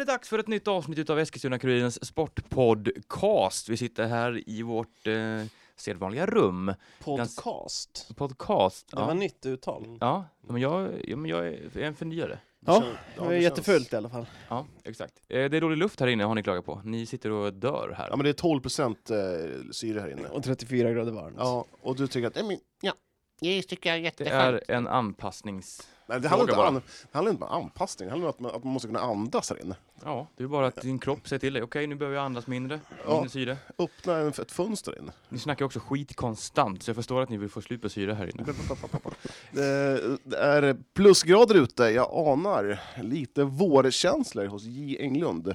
Är det dags för ett nytt avsnitt av Eskilstuna-Kurirens Sportpodcast. Vi sitter här i vårt eh, sedvanliga rum. Podcast. Podcast. Det var Ja, nytt uttal. ja men jag, ja, men jag är en förnyare. Ja, känns- det är det jättefullt i alla fall. Ja, exakt. Eh, det är dålig luft här inne har ni klagat på. Ni sitter och dör här. Ja men det är 12 procent eh, syre här inne. Och 34 grader varmt. Ja, och du tycker att, nej men, ja, det tycker jag är Det jätteskönt. är en anpassnings... Nej, det handlar, inte, an, det handlar inte om anpassning, det handlar om att man, att man måste kunna andas här inne. Ja, det är bara att din kropp säger till dig. Okej, nu behöver jag andas mindre. Ja. Mindre syre. Öppna en, ett fönster inne. Ni snackar också skit konstant, så jag förstår att ni vill få slut på syre här inne. Det, det är plusgrader ute, jag anar lite vårkänslor hos J Englund.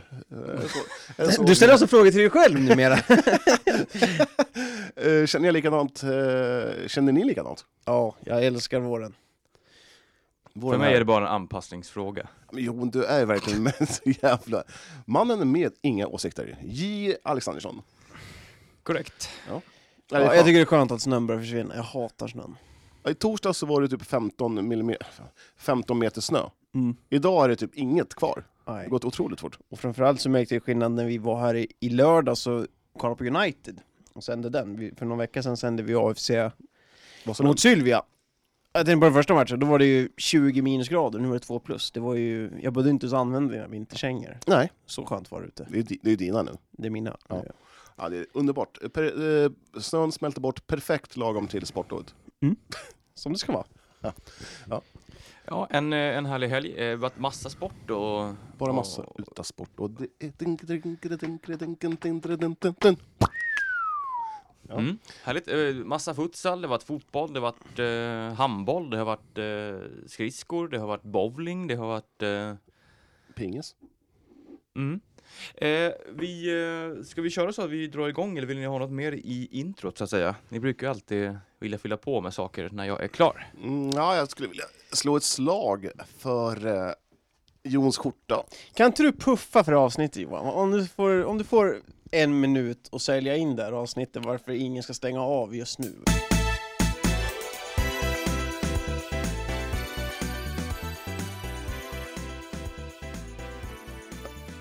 Eh, så- Du ställer alltså frågor till dig själv numera? Eh, Känner jag likadant? eh, Känner ni likadant? ja, jag älskar våren. För mig är det bara en anpassningsfråga. Men Jo, du är verkligen med så jävla... Mannen med inga åsikter. J. Alexandersson. Korrekt. Ja, fan. jag tycker det är skönt att snön börjar försvinna. Jag hatar snön. I torsdag så var det typ 15, millimeter, 15 meter snö. Mm. Idag är det typ inget kvar. Det har Nej. gått otroligt fort. Och framförallt så märkte jag skillnad när vi var här i, i lördag så kollade på United och sände den. Vi, för någon vecka sedan sände vi AFC Vad mot Sylvia. Jag tänkte på den första matchen, då var det ju 20 minusgrader, nu var det 2 plus. Det var ju, jag behövde inte ens använda mina vinterkängor. Nej, Så skönt var det ute. det är, det är dina nu. Det är mina. Ja. Ja, det är underbart. Per, eh, snön smälter bort perfekt lagom till sportlovet. Som det ska vara. Ja, en, eh, en härlig helg. Det har varit massa sport och... Bara massa och- utan sport. Och det är... Ja. Mm, härligt. Eh, Massa futsal, det har varit fotboll, det har varit eh, handboll, det har varit eh, skridskor, det har varit bowling, det har varit... Eh, Pingis. mm. eh, vi, eh, ska vi köra så att vi drar igång eller vill ni ha något mer i introt så att säga? Ni brukar ju alltid vilja fylla på med saker när jag är klar. Mm, ja, jag skulle vilja slå ett slag för eh, Jons skjorta. Kan inte du puffa för avsnittet Johan? Om du får, om du får en minut och sälja in det här avsnittet varför ingen ska stänga av just nu.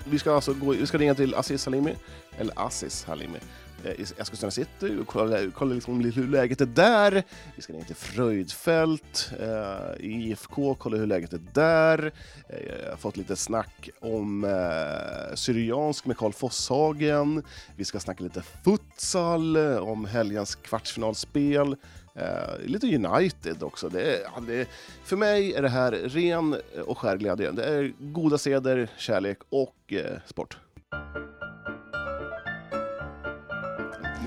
Vi ska alltså gå, vi ska ringa till Aziz Halimi, eller Aziz Halimi, Eh, i Eskilstuna city och kolla, kolla liksom hur läget är där. Vi ska ner till Fröjdfält, eh, IFK, kolla hur läget är där. Eh, jag har fått lite snack om eh, Syriansk med Karl Fosshagen. Vi ska snacka lite futsal, eh, om helgens kvartsfinalspel. Eh, lite United också. Det är, ja, det är, för mig är det här ren och skär glädje. Det är goda seder, kärlek och eh, sport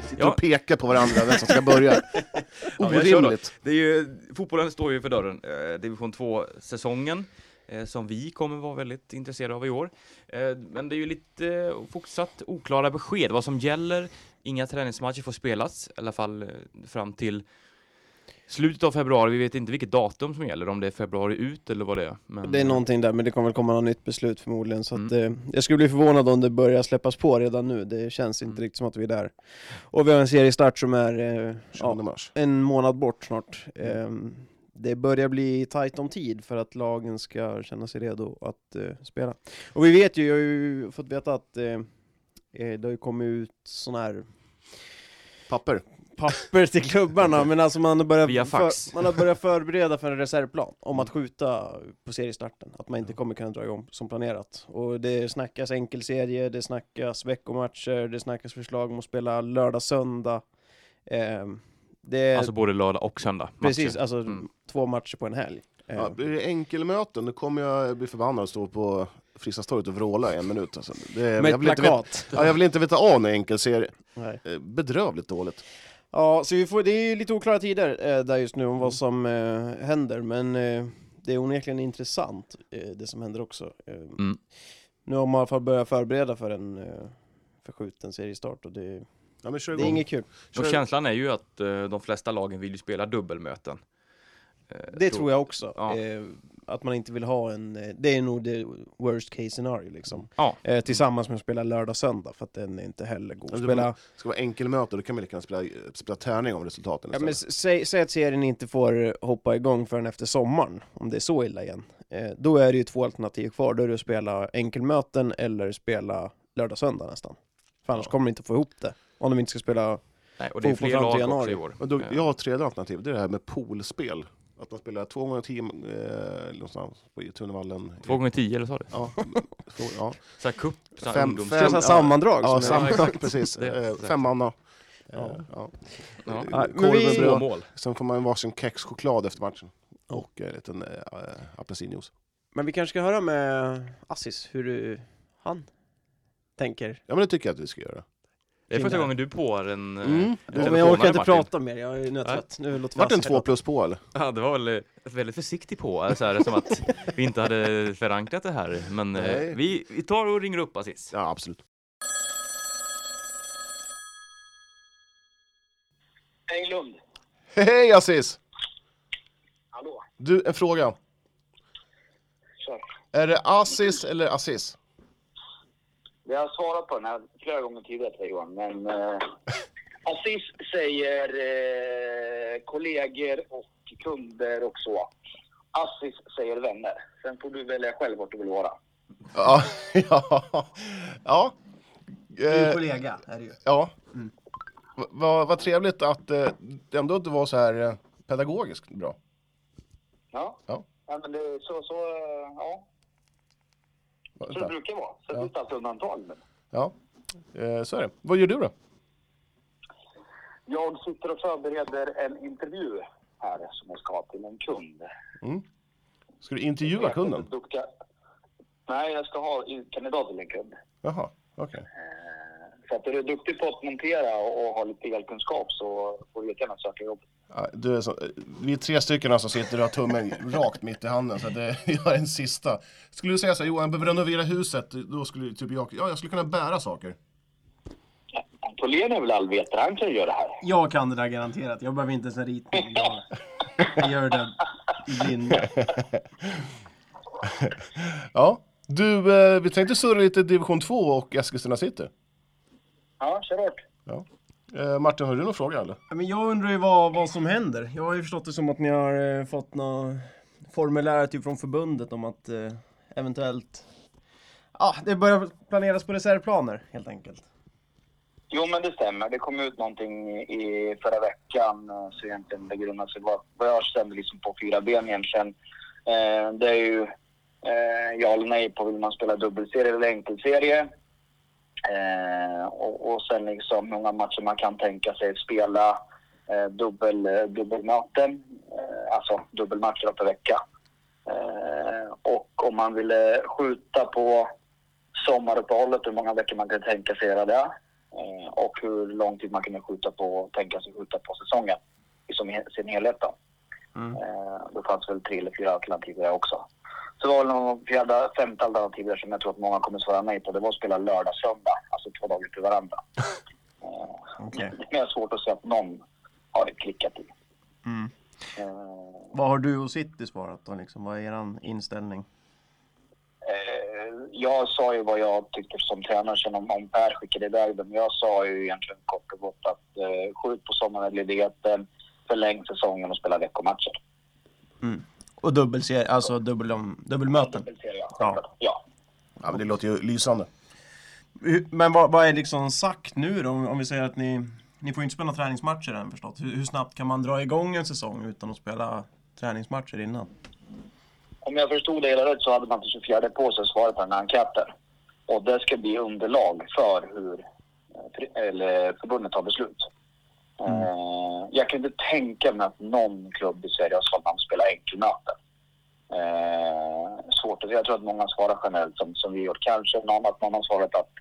sitter Ja. och pekar på varandra vem som ska börja. Ja. Orimligt. Det är ju, fotbollen står ju för dörren. Eh, division 2-säsongen eh, som vi kommer vara väldigt intresserade av i år. Eh, men det är ju lite eh, fortsatt oklara besked vad som gäller. Inga träningsmatcher får spelas, i alla fall eh, fram till slutet av februari. Vi vet inte vilket datum som gäller, om det är februari ut eller vad det är. Men, Det är någonting där, men det kommer väl komma något nytt beslut förmodligen. Så att, Mm. eh, jag skulle bli förvånad om det börjar släppas på redan nu. Det känns inte Mm. riktigt som att vi är där. Och vi har en seriestart som är eh, 20 ja, en månad bort snart. Ehm, det börjar bli tajt om tid för att lagen ska känna sig redo att eh, spela. Och vi vet ju, jag har ju fått veta att eh, eh, det har ju kommit ut sån här Papper. Papper till klubbarna, men alltså man har, börjat fax. för, man har börjat förbereda för en reservplan om att skjuta på seriestarten, att man inte kommer kunna dra igång som planerat. Och det snackas enkelserie, det snackas veckomatcher, det snackas förslag om att spela lördag-söndag. Ehm, det Alltså både lördag och söndag. precis, matcher. alltså Mm. två matcher på en helg. Ja, Ehm, blir det enkelmöten, då kommer jag bli förbannad och stå på Fristadstorget och vråla i en minut. Alltså. Det, med jag, ett vill inte veta, plakat. ja, jag vill inte veta av en enkelserie. Nej. Eh, Bedrövligt dåligt. Ja, så vi får, det är ju lite oklara tider eh, där just nu om Mm. vad som eh, händer, men eh, det är onekligen intressant eh, det som händer också. Eh, Mm. Nu har man i alla fall börjat förbereda för en eh, förskjuten seriestart och det, Ja, det är inget kul. Och känslan är ju att eh, de flesta lagen vill ju spela dubbelmöten. Eh, Det tror jag också. Ja. Eh, att man inte vill ha en, eh, det är nog det worst case scenario liksom. Ja. Eh, tillsammans med att spela lördag-söndag, för att den är inte heller god. Ja, det Spela, ska vara enkelmöte, då kan man lika gärna spela, spela tärning om resultaten ja, men säg, säg att serien inte får hoppa igång förrän efter sommaren, om det är så illa igen. Eh, då är det ju två alternativ kvar, då är det att spela enkelmöten eller spela lördag-söndag nästan. För annars Ja. kommer de inte få ihop det. Om de inte ska spela... Nej, och det är fler lag också januari. i år. Då, Eh, jag har ett tredje alternativ, det är det här med poolspel. Att man spelar två gånger tio eh, någonstans på Tunevallen. Två gånger tio, eller sa du? Ja, två, ja. Så här cup, så här Fem- fem- Fem, ja. sammandrag ja, sam, exakt. precis. Eh, exakt. Fem manna. Ja. Eh, ja. Ja. Eh, Ja, korv med bröd. mål. Sen får man varsin kexchoklad efter matchen. Och en liten äh, apelsinjuice. Men vi kanske ska höra med Assis hur du, han tänker. Ja men det tycker jag att vi ska göra. Det är första gången du på en... eh, Mm. Ja, men jag orkar inte Martin. prata mer, jag är nu trött. Nu låter Vart en två plus på eller? Ja, det var väl eh, ett väldigt försiktigt på, så här, som att vi inte hade förankrat det här. Men eh, vi, vi tar och ringer upp Aziz. Ja absolut. Englund. Hej Aziz! Hallå. Du, en fråga. Kör. Är det Aziz eller Aziz? Vi har svarat på den här flera gånger tidigare till Johan, men eh, Aziz säger eh, kollegor och kunder och så. Aziz säger vänner. Sen får du välja själv vart du vill vara. Ja. ja. ja. Du är Eh, kollega, är det ju. ja. Mm. Va- Vad vad trevligt att eh, det ändå inte var så här eh, pedagogiskt bra. Ja. Ja. ja men det, så, så, eh, ja. Så det brukar vara. Sen Ja. finns det alltid undantag. Men Ja, eh, så är det. Vad gör du då? jag sitter och förbereder en intervju här som jag ska ha till en kund. Ska du intervjua kunden? Duktiga. Nej, jag ska ha en kandidat till en kund. Jaha, okej. Eh, Så att är du duktig på att montera och, och har lite elkunskap så får du jättegärna söka jobb. Ja, Du är så, vi är tre stycken som sitter och har tummen rakt mitt i handen, så det, jag är en sista. Skulle du säga så här, Johan, jag behöver renovera huset, då skulle typ jag, ja, jag skulle kunna bära saker. Antolén är väl allvetare, han kan göra det här. Jag kan det där garanterat, jag behöver inte ens en ritning. Jag, jag gör det i blindo. Ja, du, eh, vi tänkte surra lite division 2 och Eskilstuna City. Ja, kör hårt. Eh, Martin, har du någon fråga eller? Ja, Men jag undrar ju vad, vad som händer. Jag har ju förstått det som att ni har eh, fått något formulär typ från förbundet om att eh, eventuellt... Ja, det börjar planeras på reservplaner helt enkelt. Jo, men det stämmer. Det kom ut någonting i förra veckan. eh, Så egentligen det grundar sig vad, vad jag kände liksom på fyra ben egentligen. Eh, det är ju eh, ja eller nej på vill man spela dubbelserie eller enkelserie. Eh, och, och sen liksom många matcher man kan tänka sig spela. Eh, dubbel, eh, dubbelmöten, eh, alltså dubbelmatcher per vecka. Eh, och om man ville skjuta på sommaruppehållet, hur många veckor man kan tänka sig göra det. Eh, och hur lång tid man kunde skjuta på, tänka sig skjuta på säsongen i sin helhet. Då. Mm. Eh, det fanns väl tre eller fyra alternativ där också. Så det var väl någon fjärde, femte alternativ där som jag tror att många kommer svara nej på. Det var att spela lördag, söndag, alltså två dagar till varandra. Eh, Okej. Det är svårt att se att någon har klickat i. Mm. Eh, Vad har du och City svarat då liksom? Vad är eran inställning? Eh, jag sa ju vad jag tyckte som tränare sen om, om Per skickade iväg dem. Jag sa ju egentligen kort och gott att eh, skjut på sommarledigheten, förläng säsongen och spela veckomatcher. Och dubbelserie, alltså dubbel, dubbelmöten. Dubbelserie, ja. Ja. ja. Ja, men det låter ju lysande. Men vad, vad är liksom sagt nu då? Om om vi säger att ni, ni får inte spela träningsmatcher än förstått. Hur, hur snabbt kan man dra igång en säsong utan att spela träningsmatcher innan? Om jag förstod det hela rätt så hade man till 24 på sig att svara på den här enkäten. Och det ska bli underlag för hur eh, eller förbundet tar beslut. Mm. Eh, jag kan inte tänka mig att någon klubb i Sverige har sålt att man spelar enkelmöten. Eh, svårt att Jag tror att många svarar generellt som, som vi gjort. Kanske någon, att någon har svarat att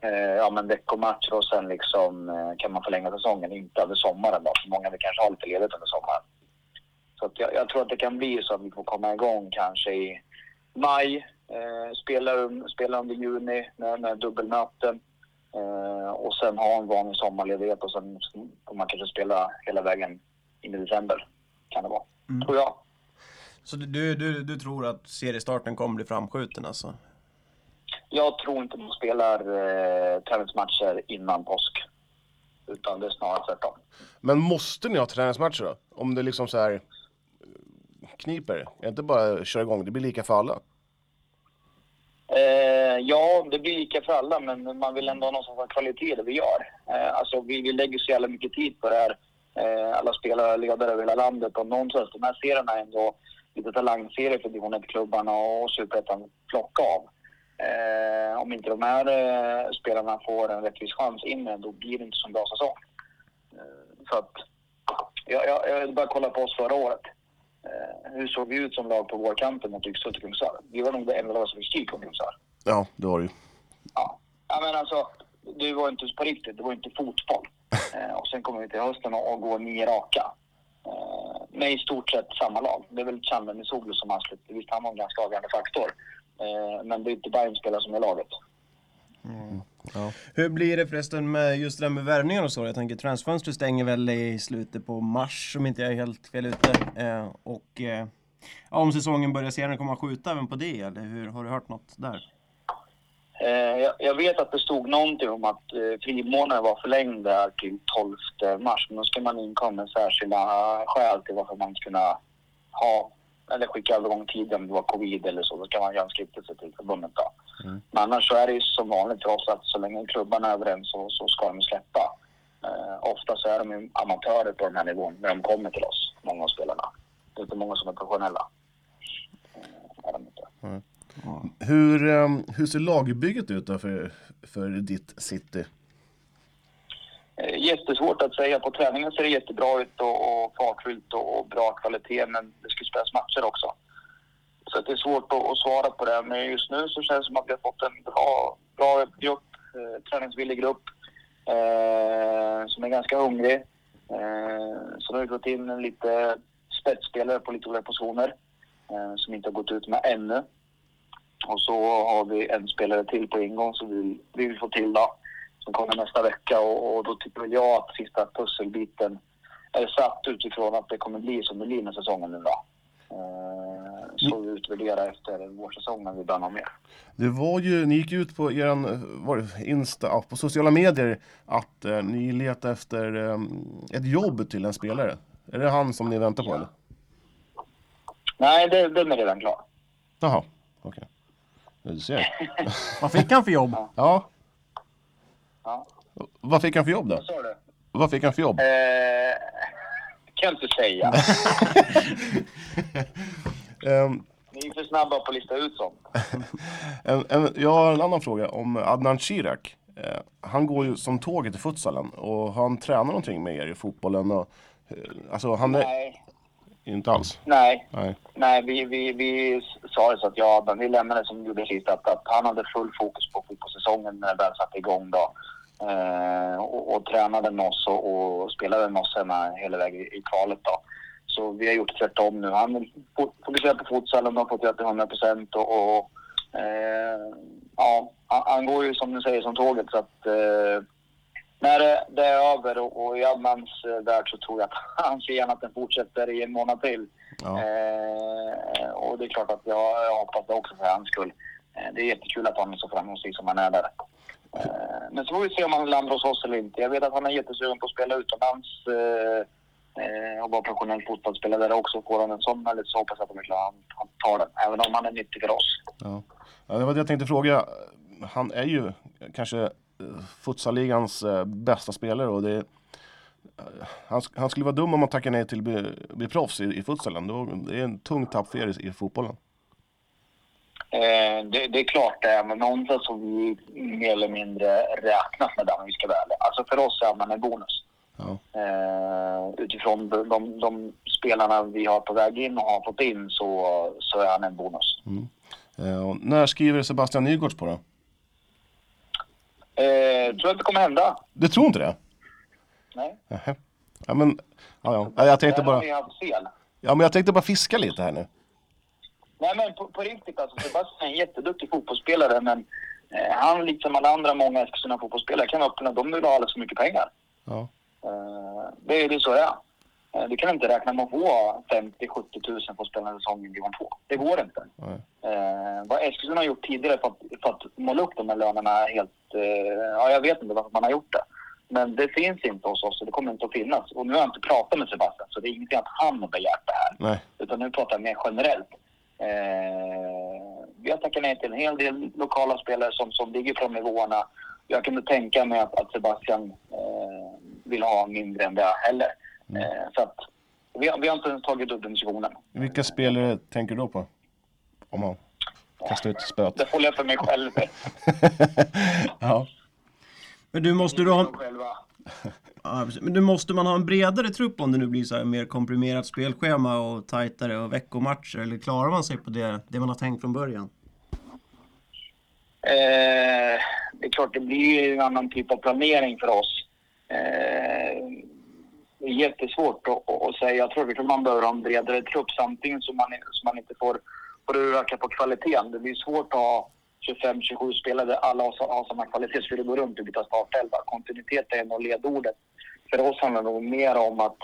eh, ja, men veckomatcher och sen liksom, eh, kan man förlänga säsongen, inte över sommaren då. För många vill kanske ha lite ledigt under sommaren. Så att jag, jag tror att det kan bli så att vi får komma igång kanske i maj Eh, spela, spela under juni med, med dubbelmöten. Eh, och sen ha en vanlig sommarledighet och sen får man kanske spela hela vägen in i december. Kan det vara. Mm. Tror jag. Så du, du, du tror att seriestarten kommer bli framskjuten alltså? Jag tror inte man spelar eh, träningsmatcher innan påsk. Utan det är snarare tvärtom. Men måste ni ha träningsmatcher då? Om det liksom så här eh, kniper? Är det inte bara köra igång? Det blir lika för alla. Eh, ja, det blir lika för alla, men man vill ändå ha någon sorts kvalitet i det vi gör. Eh, alltså, vi, vi lägger så jävla mycket tid på det här. Eh, alla spelare och ledare över hela landet och någonstans, de här serierna är ändå lite talangserier för division 1-klubbarna och superettan plocka av. Eh, om inte de här eh, spelarna får en rättvis chans in med då blir det inte så bra säsong. Eh, så att, jag, jag, jag bara kolla på oss förra året. Eh, hur såg vi ut som lag på vårkanten mot Yxhult och Kungsör? Vi var nog det enda laget som fick stryk Kungsör. Ja, det var det ju. Ja. ja, men alltså, det var inte på riktigt. Det var inte fotboll. Eh, och sen kommer vi till hösten och, och går nio raka. Eh, med i stort sett samma lag. Det är väl Chandler Soglu som släppt. Visst, han var en ganska avgörande faktor. Eh, men det är inte Bayern spelare som är laget. Ja. Hur blir det förresten med just det där med värvningar och så? Jag tänker transfönstret stänger väl i slutet på mars om inte jag är helt fel ute. Eh, och eh, ja, om säsongen börjar senare, kommer man skjuta även på det? Eller hur? Har du hört något där? Eh, jag, jag vet att det stod någonting om att eh, frimånaden var förlängd där till 12 mars. Men då ska man inkomma med särskilda skäl till varför man kunna ha eller skicka övergång tidigare om det var covid eller så. Då kan man göra en skrivelse till förbundet då. Mm. Men annars så är det ju som vanligt för oss att så länge klubbarna är överens så, så ska de släppa. Eh, ofta så är de ju amatörer på den här nivån när de kommer till oss, många av spelarna. Det är inte många som är professionella. Eh, är de inte. Hur, ehm, hur ser lagbygget ut då för, för ditt City? Eh, Jättesvårt att säga. På träningen ser det jättebra ut och, och fartfyllt och, och bra kvalitet, men det ska spelas matcher också. Så att det är svårt att, att svara på det. Men just nu så känns det som att vi har fått en bra, bra grupp, eh, träningsvillig grupp, eh, som är ganska hungrig. Eh, så nu har vi fått in lite spetsspelare på lite olika positioner, eh, som inte har gått ut med ännu. Och så har vi en spelare till på ingång som vi, vi vill få till då som kommer nästa vecka och, och då tycker väl jag att sista pusselbiten är satt utifrån att det kommer bli som det blir med säsongen nu då. Eh, så vi utvärderar efter vårsäsongen vi börjar ha mer. Det var ju, ni gick ut på eh, det, Insta, ja, på sociala medier att eh, ni letar efter ehm, ett jobb till en spelare. Är det han som ni väntar på eller? Nej, det, den är redan klar. Jaha, okej. Ja, Du ser. Vad fick han för jobb? Ja, Ja. vad fick han för jobb då? Vad sa du? Vad fick han för jobb? Eh, kan jag inte säga. Ehm, Ni är för snabba på att lista ut sånt. en, en, jag har en annan fråga om Adnan Shirak. Eh, han går ju som tåget i futsalen och har han tränat någonting med er i fotbollen? Och, eh, alltså han är Nej, inte alls. nej. Nej. Nej, vi, vi, vi sa det så att jag, vi lämnade som gjorde sist att, att han hade full fokus på fotbollssäsongen när det väl satte igång då. Eh, och, och tränade med oss och, och spelade med oss hemma hela vägen i, i kvalet då. Så vi har gjort tvärtom nu. Han fokuserar på futsalen och har fått göra till 100 procent och, och eh, ja, han, går ju som du säger som tåget så att eh, när det, det är över och, och i Adnans eh, värld så tror jag att han ser gärna att den fortsätter i en månad till. Ja. Eh, och det är klart att jag, jag hoppas det också för hans skull. Eh, det är jättekul att han är så framgångsrik som han är där. Eh, men så får vi se om han landar hos oss eller inte. Jag vet att han är jättesugen på att spela utomlands eh, eh och vara professionell fotbollsspelare där också. Får han en sån möjlighet så hoppas jag att han, han, tar den. Även om han är nyttig för oss. Ja. ja, det var det jag tänkte fråga. Han är ju kanske eh, futsaligans futsalligans bästa spelare och det är, han, han skulle vara dum om han tackar nej till att bli, bli proffs i, i futsalen. Det är en tung tapp för er i, i fotbollen. Eh, det, det är klart det är, men någonstans har vi mer eller mindre räknat med det om vi ska ärliga. Alltså för oss är man en bonus. Ja. Eh, utifrån de, de, de spelarna vi har på väg in och har fått in så, så är han en bonus. Eh, och när skriver Sebastian Nygårds på det? Eh, tror inte kommer hända. Du tror inte det? Nej. Nähä. Ja, men, ja, ja. Ja, jag tänkte bara, ja, men jag tänkte bara fiska lite här nu. Nej men på, på riktigt alltså, Sebastian är en jätteduktig fotbollsspelare men eh, han liksom alla andra många Eskilstuna fotbollsspelare kan öppna, de vill ha alldeles för mycket pengar. Ja. Eh, det är är så det är. Eh, Du kan inte räkna med att få 50-70 tusen för att spela en säsong i division 2. Det går inte. Eh, vad Eskilstuna har gjort tidigare för att, för att måla upp de här lönerna är helt... Eh, ja, jag vet inte varför man har gjort det. Men det finns inte hos oss och det kommer inte att finnas. Och nu har jag inte pratat med Sebastian så det är ingenting att han har begärt det här. Nej. Utan nu pratar jag mer generellt. Eh, vi har tackat nej till en hel del lokala spelare som, som ligger på de nivåerna. Jag kunde tänka mig att, att Sebastian eh, vill ha mindre än det heller. Eh, så att vi, har- vi har inte ens tagit upp den diskussionen. Vilka spelare tänker du då på? Om man kastar ut spöet. Det får jag för mig själv. ja. Men du måste du ha... Ja. Men nu måste man ha en bredare trupp om det nu blir så här mer komprimerat spelschema och tajtare och veckomatcher? Eller klarar man sig på det, det man har tänkt från början? Eh, det är klart, det blir ju en annan typ av planering för oss. Eh, det är jättesvårt att, att, säga. Jag tror att man behöver ha en bredare trupp samtidigt som man, som man inte får, får öka på kvaliteten. Det blir svårt att ha 25-27 spelare där alla har, har samma kvalitet så det går runt och byta startelva. Kontinuitet är nog ledordet. För oss handlar det nog mer om att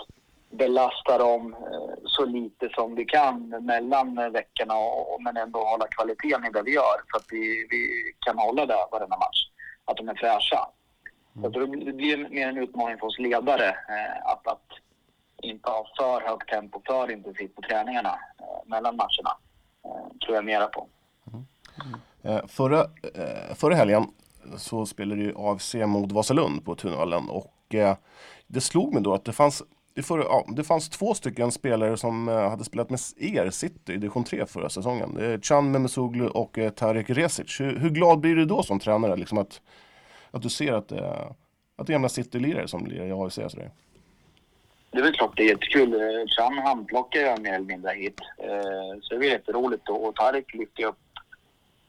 belasta dem eh, så lite som vi kan mellan veckorna och, men ändå hålla kvaliteten i det vi gör så att vi, vi kan hålla det varenda match. Att de är fräscha. Så det blir mer en utmaning för oss ledare eh, att, att inte ha för högt tempo, för intensivt på träningarna eh, mellan matcherna. Tror jag mera på. Mm. Eh, förra, förra helgen så spelade ju AFC mot Vasalund på Tunavallen och eh, det slog mig då att det fanns det, för, ja, det fanns två stycken spelare som eh, hade spelat med er City i division 3 förra säsongen. Det Can Memesoglu och eh, Tarek Resic. Hur, hur glad blir du då som tränare liksom att, att du ser att, eh, att det är gamla City-lirare som lirar i AFC? Det är väl klart det är jättekul. Eh, Chan handplockar jag mer eller mindre hit. Eh, så det är jätteroligt. Och och Tarek lyfte jag upp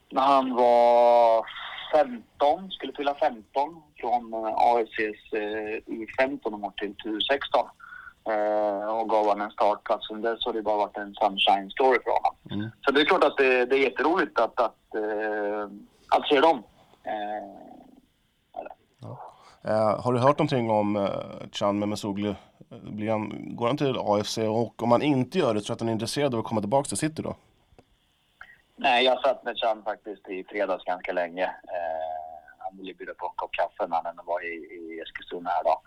när han var 15, skulle fylla 15 från AFCs U15 och bort till U16 eh, och gav han en startplats. Sen dess har det bara varit en sunshine story för honom. Mm. Så det är klart att det, det är jätteroligt att, att, eh, att se dem. Eh, Eh, har du hört någonting om eh, Can Memesoglu? Blir han, går han till AFC och om han inte gör det, tror du att han är intresserad av att komma tillbaka till City då? Nej, jag satt med Chan faktiskt i fredags ganska länge. Eh, han ville bjuda på en kopp kaffe när han var i, i Eskilstuna här då.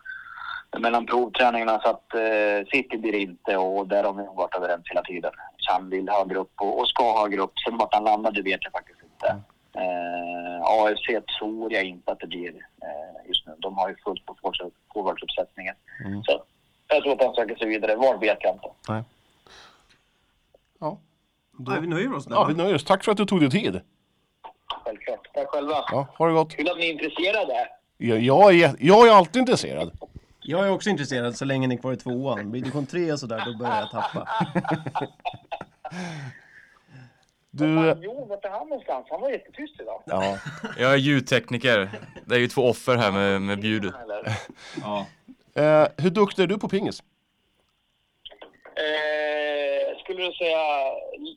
Mellan provträningarna så att eh, City blir det inte och där har vi nog varit överens hela tiden. Chan vill högre upp och, och ska högre upp. Sen vart han landar det vet jag faktiskt inte. Eh, AFC tror jag inte att det blir eh, just nu. De har ju fullt på forward- forwardsuppsättningen. Mm. Så jag tror att han söker sig vidare. Var vet jag inte. Ja. Då, Nej, vi nöjer oss där ja, vi nöjer oss. Tack för att du tog dig tid. Självklart. Tack själva. Ja, ha det gott. Kul att ni är intresserade. Jag, jag, är, jag är alltid intresserad. Jag är också intresserad så länge ni är kvar i tvåan. Blir division 3 och sådär, då börjar jag tappa. Du, Jo, vart är han någonstans? Han var jättetyst idag. ja. Jag är ljudtekniker. Det är ju två offer här med, med bjud. Ja. eh, hur duktig är du på pingis? Eh, skulle du säga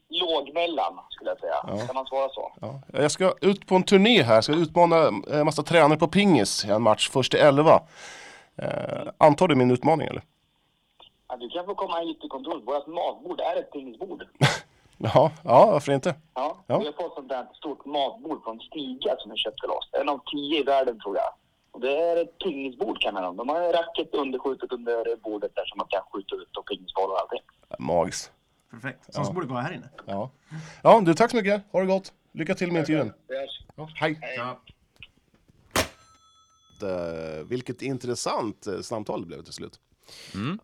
lågmellan, skulle jag säga. Ja. Kan man svara så? Ja. Jag ska ut på en turné här, jag ska utmana en massa tränare på pingis i en match, först till elva. Eh, antar du min utmaning eller? Ja, du kan få komma hit till kontoret. Vårt matbord är ett pingisbord. Ja, ja varför inte? Ja, Ja. Vi har fått sånt där stort matbord från Stiga som vi köpte loss. En av tio i världen tror jag. Och det är ett pingisbord kan man ha. De har racket underskjutet under bordet där som man kan skjuta ut och pingisboll och allting. Magiskt. Perfekt. Som borde vara här inne. Ja. ja, du tack så mycket. Ha det gott. Lycka till med intervjun. Ja, hej. Ja. Eh, vilket intressant eh, samtal det blev till slut.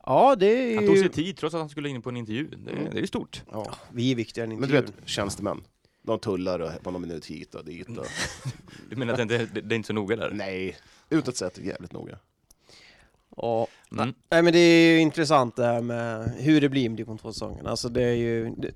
Ja, det är Han tog sig ju... tid trots att han skulle in på en intervju. Det, det är ju stort. Ja. Vi är viktigare än Men du intervjun. vet, tjänstemän. De tullar och på någon minut hit och dit. Och... Du menar att det det, det är inte så noga där? Nej, utåt sett jävligt noga. Ja. Mm. Nej men det är ju intressant det här med hur det blir med division 2-säsongen. Alltså det är ju... Det,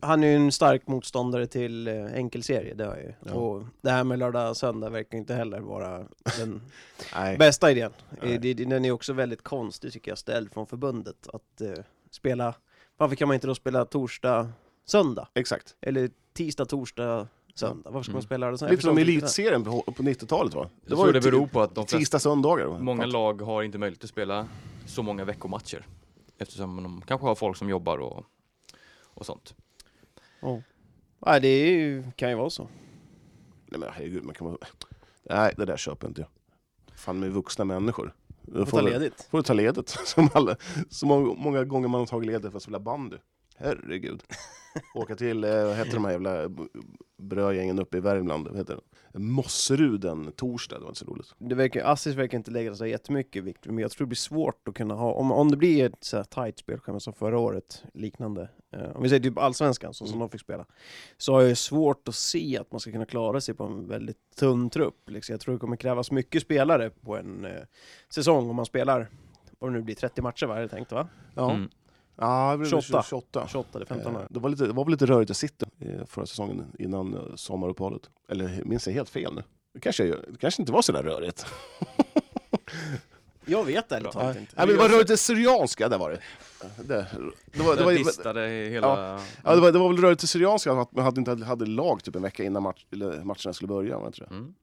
han är ju en stark motståndare till eh, enkelserie, det har ju. Ja. Och det här med lördag söndag verkar inte heller vara den bästa idén. Nej. Eh, Den är också väldigt konstig tycker jag, ställd från förbundet att eh, spela... Varför kan man inte då spela torsdag, söndag. Exakt. Eller tisdag, torsdag, söndag. Varför ska man Mm. spela det så? Jag Lite som elitserien på, på 90-talet va? Jag tror det beror på att de tisdag, flesta, söndagar. va? många lag har inte möjlighet att spela så många veckomatcher. Eftersom de kanske har folk som jobbar och, och sånt. Ja. Nej, det är ju, kan ju vara så. Nej men herregud, man kan vara... Nej, det där köper inte jag. Fan med vuxna människor. Då Få får ta ledigt. får du ta ledigt. Som alla, så många, många gånger man har tagit ledigt för att spela bandy. Herregud. Åka till, eh, vad heter de här jävla brödgängen uppe i Värmland? Vad heter det? Mosserud en torsdag, det var inte så roligt. Det verkar, Assis verkar inte lägga så jättemycket vikt, men jag tror det blir svårt att kunna ha, om, om det blir ett så här tight spelschema som förra året, liknande, eh, om vi säger typ allsvenskan, så som Mm. de fick spela, så har jag svårt att se att man ska kunna klara sig på en väldigt tunn trupp. Liksom. Jag tror det kommer krävas mycket spelare på en eh, säsong om man spelar, det nu blir, 30 matcher va, är det tänkt va? Ja, Mm. Ja det blev 28. 28. 28 eller 15 Eh. Det var, lite, det var väl lite rörigt i City förra säsongen innan eh, sommaruppehållet. Eller minns jag helt fel nu? Det kanske, jag gör- det kanske inte var så där rörigt. Jag vet ärligt talat inte. Nej, men det var rörigt i Syrianska, där var det. Det, det, var, det, Det var, listade hela... ja, det, var, det var väl rörigt i Syrianska att man hade inte hade lag typ en vecka innan match, eller matcherna skulle börja. Var det inte det? Mm.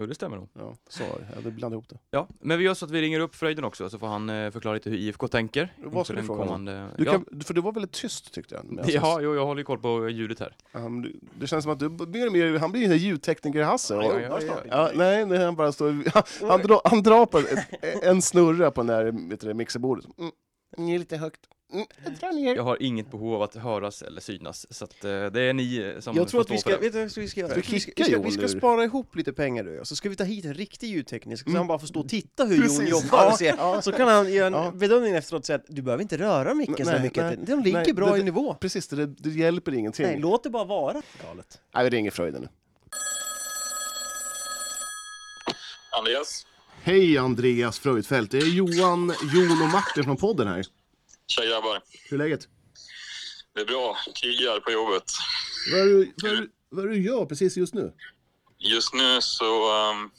Jo, det stämmer nog. Ja, så det. Jag blandat ihop det. Ja, men vi gör så att vi ringer upp Fröjden också, så får han eh, förklara lite hur IFK tänker. Vad ska du fråga om? kommande... Du ja. kan, för det var väldigt tyst tyckte jag. Ja, jo, jag håller ju koll på ljudet här. Um, du- det känns som att du mer och mer, han blir en ljudtekniker-Hasse. Ja, ja, ja, ja. Nej, nej, han bara står... Han, han, drar, på ett, en snurra på den där du, det, mixerbordet. Mm, ni är lite högt. Mm, ner. Jag har inget behov av att höras eller synas, så att eh, det är ni eh, som Jag tror får att vi stå ska, för det. vet du vad vi ska göra? Vi ska, vi ska, Jon vi ska ur? spara ihop lite pengar du och jag, så ska vi ta hit en riktig ljudtekniker, så Mm. han bara får stå och titta hur Jon Precis. jobbar och Ja, se. ja. Så kan han göra en Ja. bedömning efteråt och säga att du behöver inte röra micken så Nej, mycket, nej. de ligger Nej, bra det- i nivå. Precis, det, det hjälper ingenting. Nej, Nej, låt det bara vara. Galet. vi ringer Fröjden nu. Andreas? Hej Andreas Fröjdfält, det är Johan, Jon och Martin från podden här. Tja grabbar. Hur är läget? Det är bra. Krigar på jobbet. Vad är, du, vad, är, du- vad du gör precis just nu? Just nu så ehm,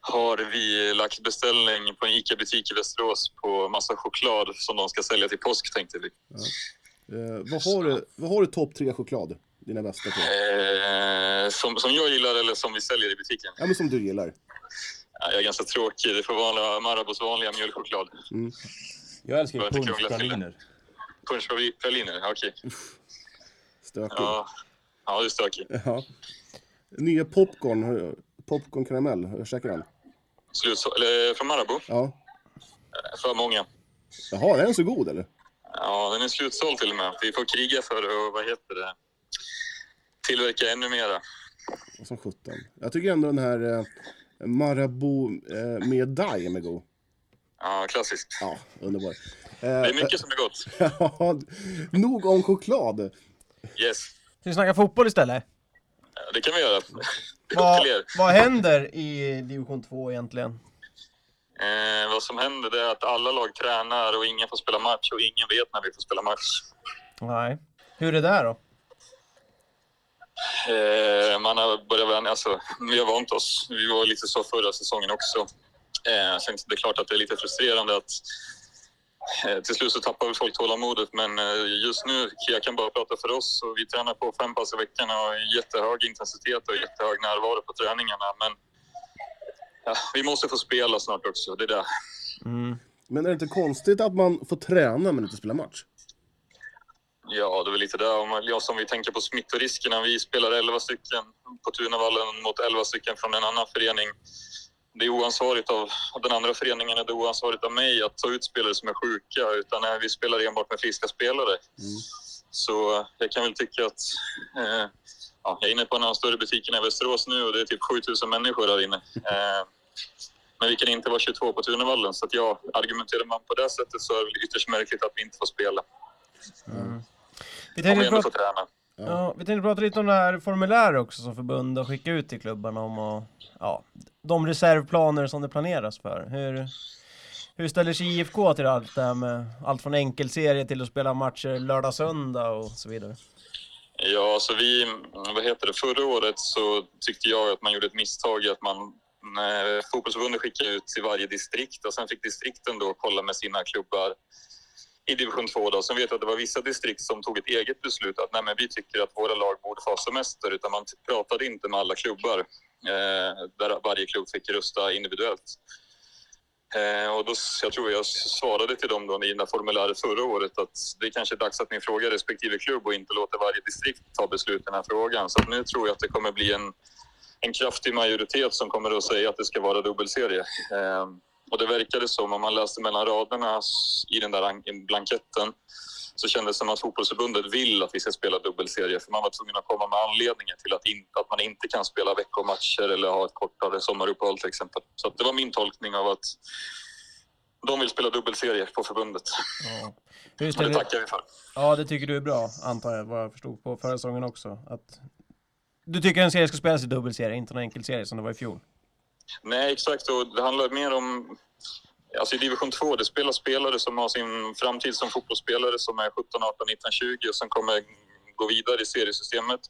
har vi lagt beställning på en ICA-butik i Västerås på massa choklad som de ska sälja till påsk tänkte vi. Eh, vad har du, vad har du topp tre choklad? Dina bästa tre? Eh, som, som jag gillar eller som vi säljer i butiken. Ja, men som du gillar. Ja, jag är ganska tråkig. Det får vara Marabous vanliga mjölkchoklad. Jag älskar ju punschpraliner. Punschpraliner, okej. Stökig. Ja. ja, det är stökigt. Ja. Nya popcorn, popcorn karamell, hur käkar den? Slut, eller, från Marabou. Ja. För många. Jaha, är den så god eller? Ja, den är slutsåld till och med. Vi får kriga för att, vad heter det, tillverka ännu mera. Som sjutton. Jag tycker ändå den här eh, Marabou eh, med daim är god. Ja, klassiskt. Ja, underbar. Eh, Det är mycket som är gott. ja, nog om choklad. Yes, Ska vi snacka fotboll istället? det kan vi göra. Vad, vad händer i division 2 egentligen? Eh, vad som händer det är att alla lag tränar och ingen får spela match och ingen vet när vi får spela match. Nej. Hur är det där då? Eh, man har börjat vänja alltså, Vi har vant oss. Vi var lite så förra säsongen också. Eh, sen det är klart att det är lite frustrerande att eh, till slut så tappar väl folk tålamodet men eh, just nu, jag kan bara prata för oss och vi tränar på fem pass i veckan och jättehög intensitet och jättehög närvaro på träningarna. Men ja, vi måste få spela snart också, det är det. Mm. Men är det inte konstigt att man får träna men inte spela match? Ja, det är väl lite där. Ja, som vi tänker på smittoriskerna. Vi spelar 11 stycken på Tunavallen mot 11 stycken från en annan förening. Det är oansvarigt av den andra föreningen och det är oansvarigt av mig att ta ut spelare som är sjuka. Utan vi spelar enbart med friska spelare. Så eh, jag kan väl tycka att... Eh, ja, jag är inne på en av de större butikerna i Västerås nu och det är typ 7000 människor där inne. Eh, men vi kan inte vara 22 på Tunavallen. Så att jag, argumenterar man på det sättet så är det ytterst märkligt att vi inte får spela. Vi Om vi tänkte, ändå prata, får träna. ja, vi tänkte prata lite om det här formuläret också som förbund har skickat ut till klubbarna om och, ja, de reservplaner som det planeras för. Hur, hur ställer sig IFK till allt det här med allt från enkelserie till att spela matcher lördag-söndag och så vidare? Ja, så vi, vad heter det, förra året så tyckte jag att man gjorde ett misstag i att man eh, fotbollsförbundet skickade ut till varje distrikt och sen fick distrikten då kolla med sina klubbar i division 2 då. Sen vet jag att det var vissa distrikt som tog ett eget beslut att nej, men vi tycker att våra lag borde få semester, utan man pratade inte med alla klubbar eh, där varje klubb fick rösta individuellt. Eh, och då, jag tror jag svarade till dem då i det formuläret förra året att det kanske är dags att ni frågar respektive klubb och inte låter varje distrikt ta beslut i den här frågan. Så nu tror jag att det kommer bli en, en kraftig majoritet som kommer att säga att det ska vara dubbelserie. Eh, och det verkade som, om man läste mellan raderna i den där blanketten, så kändes det som att fotbollsförbundet vill att vi ska spela dubbelserie för man var tvungen att komma med anledningar till att, in, att man inte kan spela veckomatcher eller ha ett kortare sommaruppehåll till exempel. Så det var min tolkning av att de vill spela dubbelserie på förbundet. Ja. Hur ställer... det tackar vi för. Ja, det tycker du är bra, antar jag, vad jag förstod på förra säsongen också. Att... Du tycker en serie ska spelas i dubbelserie, inte en enkelserie som det var i fjol? Nej, exakt. Och det handlar mer om Alltså I division 2 det spelar spelare som har sin framtid som fotbollsspelare som är 17, 18, 19, 20 och som kommer gå vidare i seriesystemet.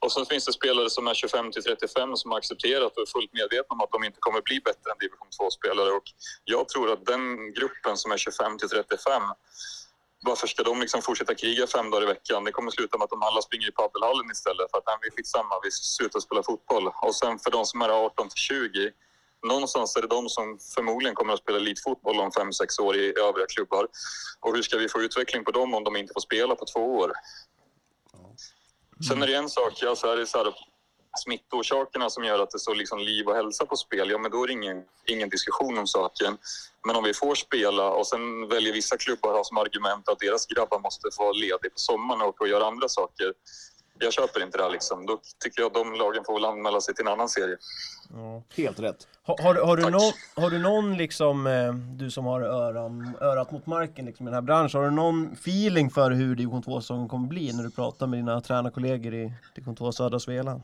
Och sen finns det spelare som är 25 till 35 som har accepterat och är fullt medvetna om att de inte kommer bli bättre än division 2-spelare. Och jag tror att den gruppen som är 25 till 35 varför ska de liksom fortsätta kriga fem dagar i veckan? Det kommer sluta med att de alla springer i paddelhallen istället för att nej, vi är skitsamma, vi slutar spela fotboll. Och sen för de som är 18 till 20 någonstans är det de som förmodligen kommer att spela elitfotboll om fem sex år i övriga klubbar. Och hur ska vi få utveckling på dem om de inte får spela på två år? Sen är det en sak, alltså är det så här, smittorsakerna som gör att det står liksom liv och hälsa på spel, ja men då är det ingen, ingen diskussion om saken. Men om vi får spela och sen väljer vissa klubbar ha som argument att deras grabbar måste få ledigt på sommaren och, och göra andra saker. Jag köper inte det här liksom. Då tycker jag att de lagen får väl anmäla sig till en annan serie. Ja. Helt rätt. Har, har, har du, någon, har du någon liksom, eh, du som har öran, örat mot marken liksom, i den här branschen, har du någon feeling för hur division 2-säsongen kommer bli när du pratar med dina tränarkollegor i division 2 södra Svealand?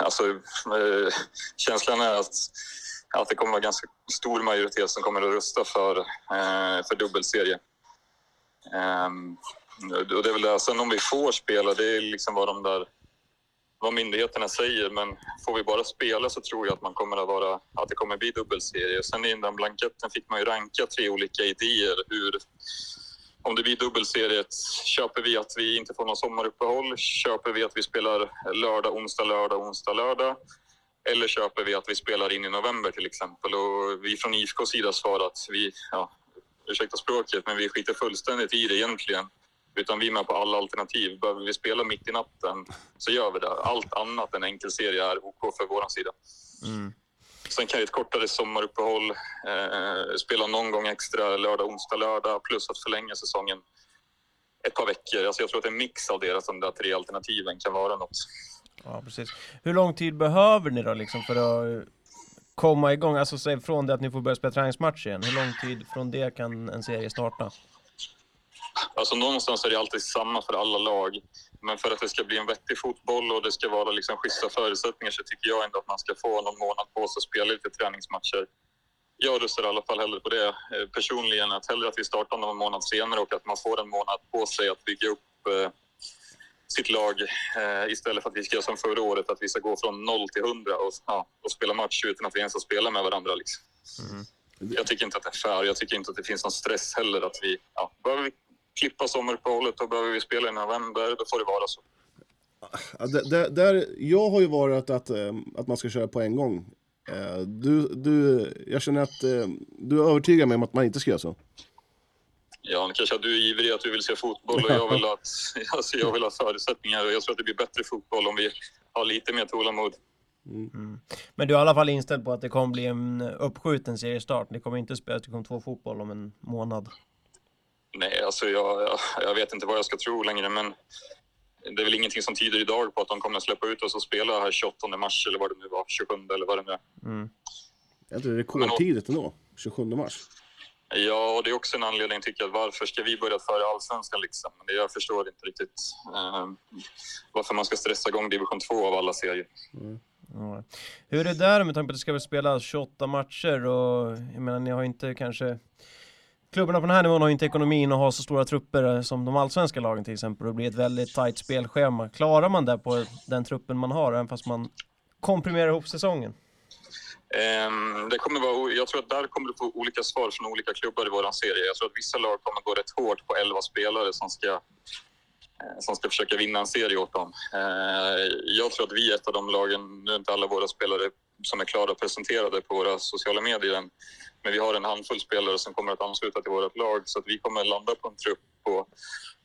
Alltså, eh, känslan är att, att det kommer vara ganska stor majoritet som kommer att rösta för, eh, för dubbelserie. Ehm, och det är väl det. Sen om vi får spela, det är liksom vad de där vad myndigheterna säger, men får vi bara spela så tror jag att, man kommer att, vara, att det kommer bli dubbelserie. Sen i den blanketten fick man ju ranka tre olika idéer. Hur, om det blir dubbelserie, köper vi att vi inte får något sommaruppehåll? Köper vi att vi spelar lördag, onsdag, lördag, onsdag, lördag? Eller köper vi att vi spelar in i november till exempel? Och vi från IFKs sida svarar att vi, ja, ursäkta språket, men vi skiter fullständigt i det egentligen. Utan vi är med på alla alternativ. Behöver vi spela mitt i natten så gör vi det. Allt annat än enkelserie är OK för vår sida. Mm. Sen kan ju ett kortare sommaruppehåll, eh, spela någon gång extra lördag, onsdag, lördag plus att förlänga säsongen ett par veckor. Alltså jag tror att en mix av deras de där tre alternativen kan vara något. Ja, precis. Hur lång tid behöver ni då liksom för att komma igång? Alltså säg från det att ni får börja spela träningsmatch igen. Hur lång tid från det kan en serie starta? Alltså någonstans är det alltid samma för alla lag. Men för att det ska bli en vettig fotboll och det ska vara liksom schyssta förutsättningar så tycker jag ändå att man ska få någon månad på sig att spela lite träningsmatcher. Jag röstar i alla fall hellre på det eh, personligen, att hellre att vi startar någon månad senare och att man får en månad på sig att bygga upp eh, sitt lag eh, istället för att vi ska göra som förra året, att vi ska gå från noll till hundra och, ja, och spela match utan att vi ens har spelat med varandra. Liksom. Mm. Jag tycker inte att det är fair. Jag tycker inte att det finns någon stress heller. Att vi, ja, behöver vi klippa sommaruppehållet och behöver vi spela i november, då får det vara så. Ja, där, där, jag har ju varit att, eh, att man ska köra på en gång. Eh, du, du, jag känner att eh, du övertygar mig om att man inte ska göra så. Ja, kanske att du är ivrig att du vill se fotboll och jag vill, att, alltså jag vill ha förutsättningar. Jag tror att det blir bättre fotboll om vi har lite mer tålamod. Mm. mm. Men du är i alla fall inställd på att det kommer bli en uppskjuten seriestart. Det kommer inte spelas division 2 fotboll om en månad. Nej, alltså jag, jag, vet inte vad jag ska tro längre, men det är väl ingenting som tyder idag på att de kommer att släppa ut oss och spela här 28 mars eller vad det nu var, 27 eller vad det nu är. Mm. Jag tror det är rekordtidigt ändå, 27 mars. Ja, och det är också en anledning tycker jag. Varför ska vi börja före allsvenskan liksom? Jag förstår inte riktigt eh, varför man ska stressa igång division 2 av alla serier. Mm. Ja. Hur är det där med tanke på att det ska spelas 28 matcher och jag menar, ni har inte kanske klubbarna på den här nivån har inte ekonomin att ha så stora trupper eh, som de allsvenska lagen till exempel. Det blir ett väldigt tajt spelschema. Klarar man det på den truppen man har, även fast man komprimerar ihop säsongen? Ehm, det kommer vara, jag tror att där kommer du få olika svar från olika klubbar i vår serie. Jag tror att vissa lag kommer gå rätt hårt på 11 spelare som ska, eh, som ska försöka vinna en serie åt dem. Eh, jag tror att vi är ett av de lagen, nu är inte alla våra spelare som är klara och presenterade på våra sociala medier men vi har en handfull spelare som kommer att ansluta till vårt lag så att vi kommer landa på en trupp på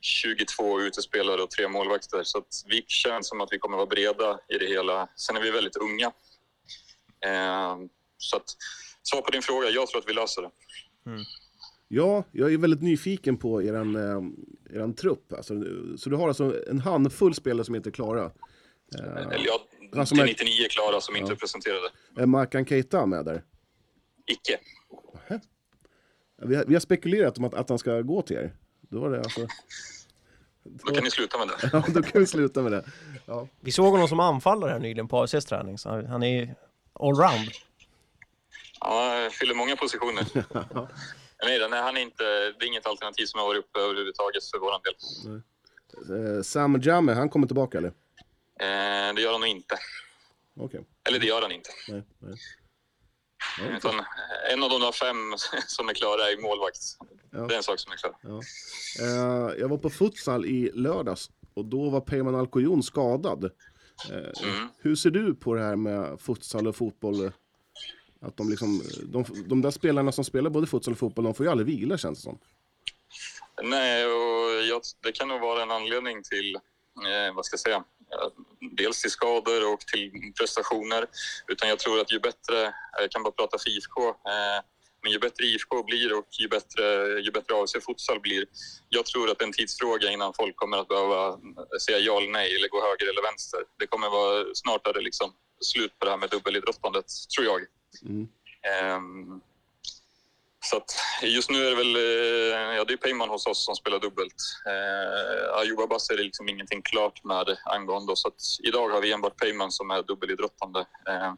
22 utespelare och tre målvakter. Så att vi känns som att vi kommer vara breda i det hela. Sen är vi väldigt unga. Eh, så att, svar på din fråga, jag tror att vi löser det. Ja, jag är väldigt nyfiken på eran, eh, eran trupp. Alltså, så du har alltså en handfull spelare som inte är klara. Eh, Eller ja, det är men- 99 klara som inte Ja. är presenterade. är Markan Keita med där? Icke. Vi har, vi har spekulerat om att, att han ska gå till er. Då var det alltså... Då kan ni sluta med det. Ja, då kan vi sluta med det. Ja. Vi såg honom som anfallare här nyligen på AFCs träning, så han är allround. Ja, fyller många positioner. Nej, nej, han är inte, det är inget alternativ som har varit uppe överhuvudtaget för vår del. Eh, Sam Jamme, han kommer tillbaka eller? Eh, det gör han nog inte. Okej. Eller det gör han inte. Nej, nej. Utan en av de fem som är klara är målvakt. Ja. Det är en sak som är klar. Ja. Eh, jag var på futsal i lördags och då var Peyman Alcoyon skadad. Eh, Mm. Hur ser du på det här med futsal och fotboll? Att de, liksom, de, de där spelarna som spelar både futsal och fotboll, de får ju aldrig vila känns det som. Nej, och jag, det kan nog vara en anledning till, eh, vad ska jag säga, eh, dels till skador och till prestationer. Utan jag tror att ju bättre, jag kan bara prata för IFK, eh, men ju bättre IFK blir och ju bättre, ju bättre AFC Futsal blir. Jag tror att det är en tidsfråga innan folk kommer att behöva säga ja eller nej eller gå höger eller vänster. Det kommer vara, snart är det liksom slut på det här med dubbelidrottandet, tror jag. Mm. Ehm, så att just nu är det väl, eh, ja det är Peyman hos oss som spelar dubbelt. Uh, Ayuba Abbas är det liksom ingenting klart med angående så att idag har vi enbart Peyman som är dubbelidrottande. Eh,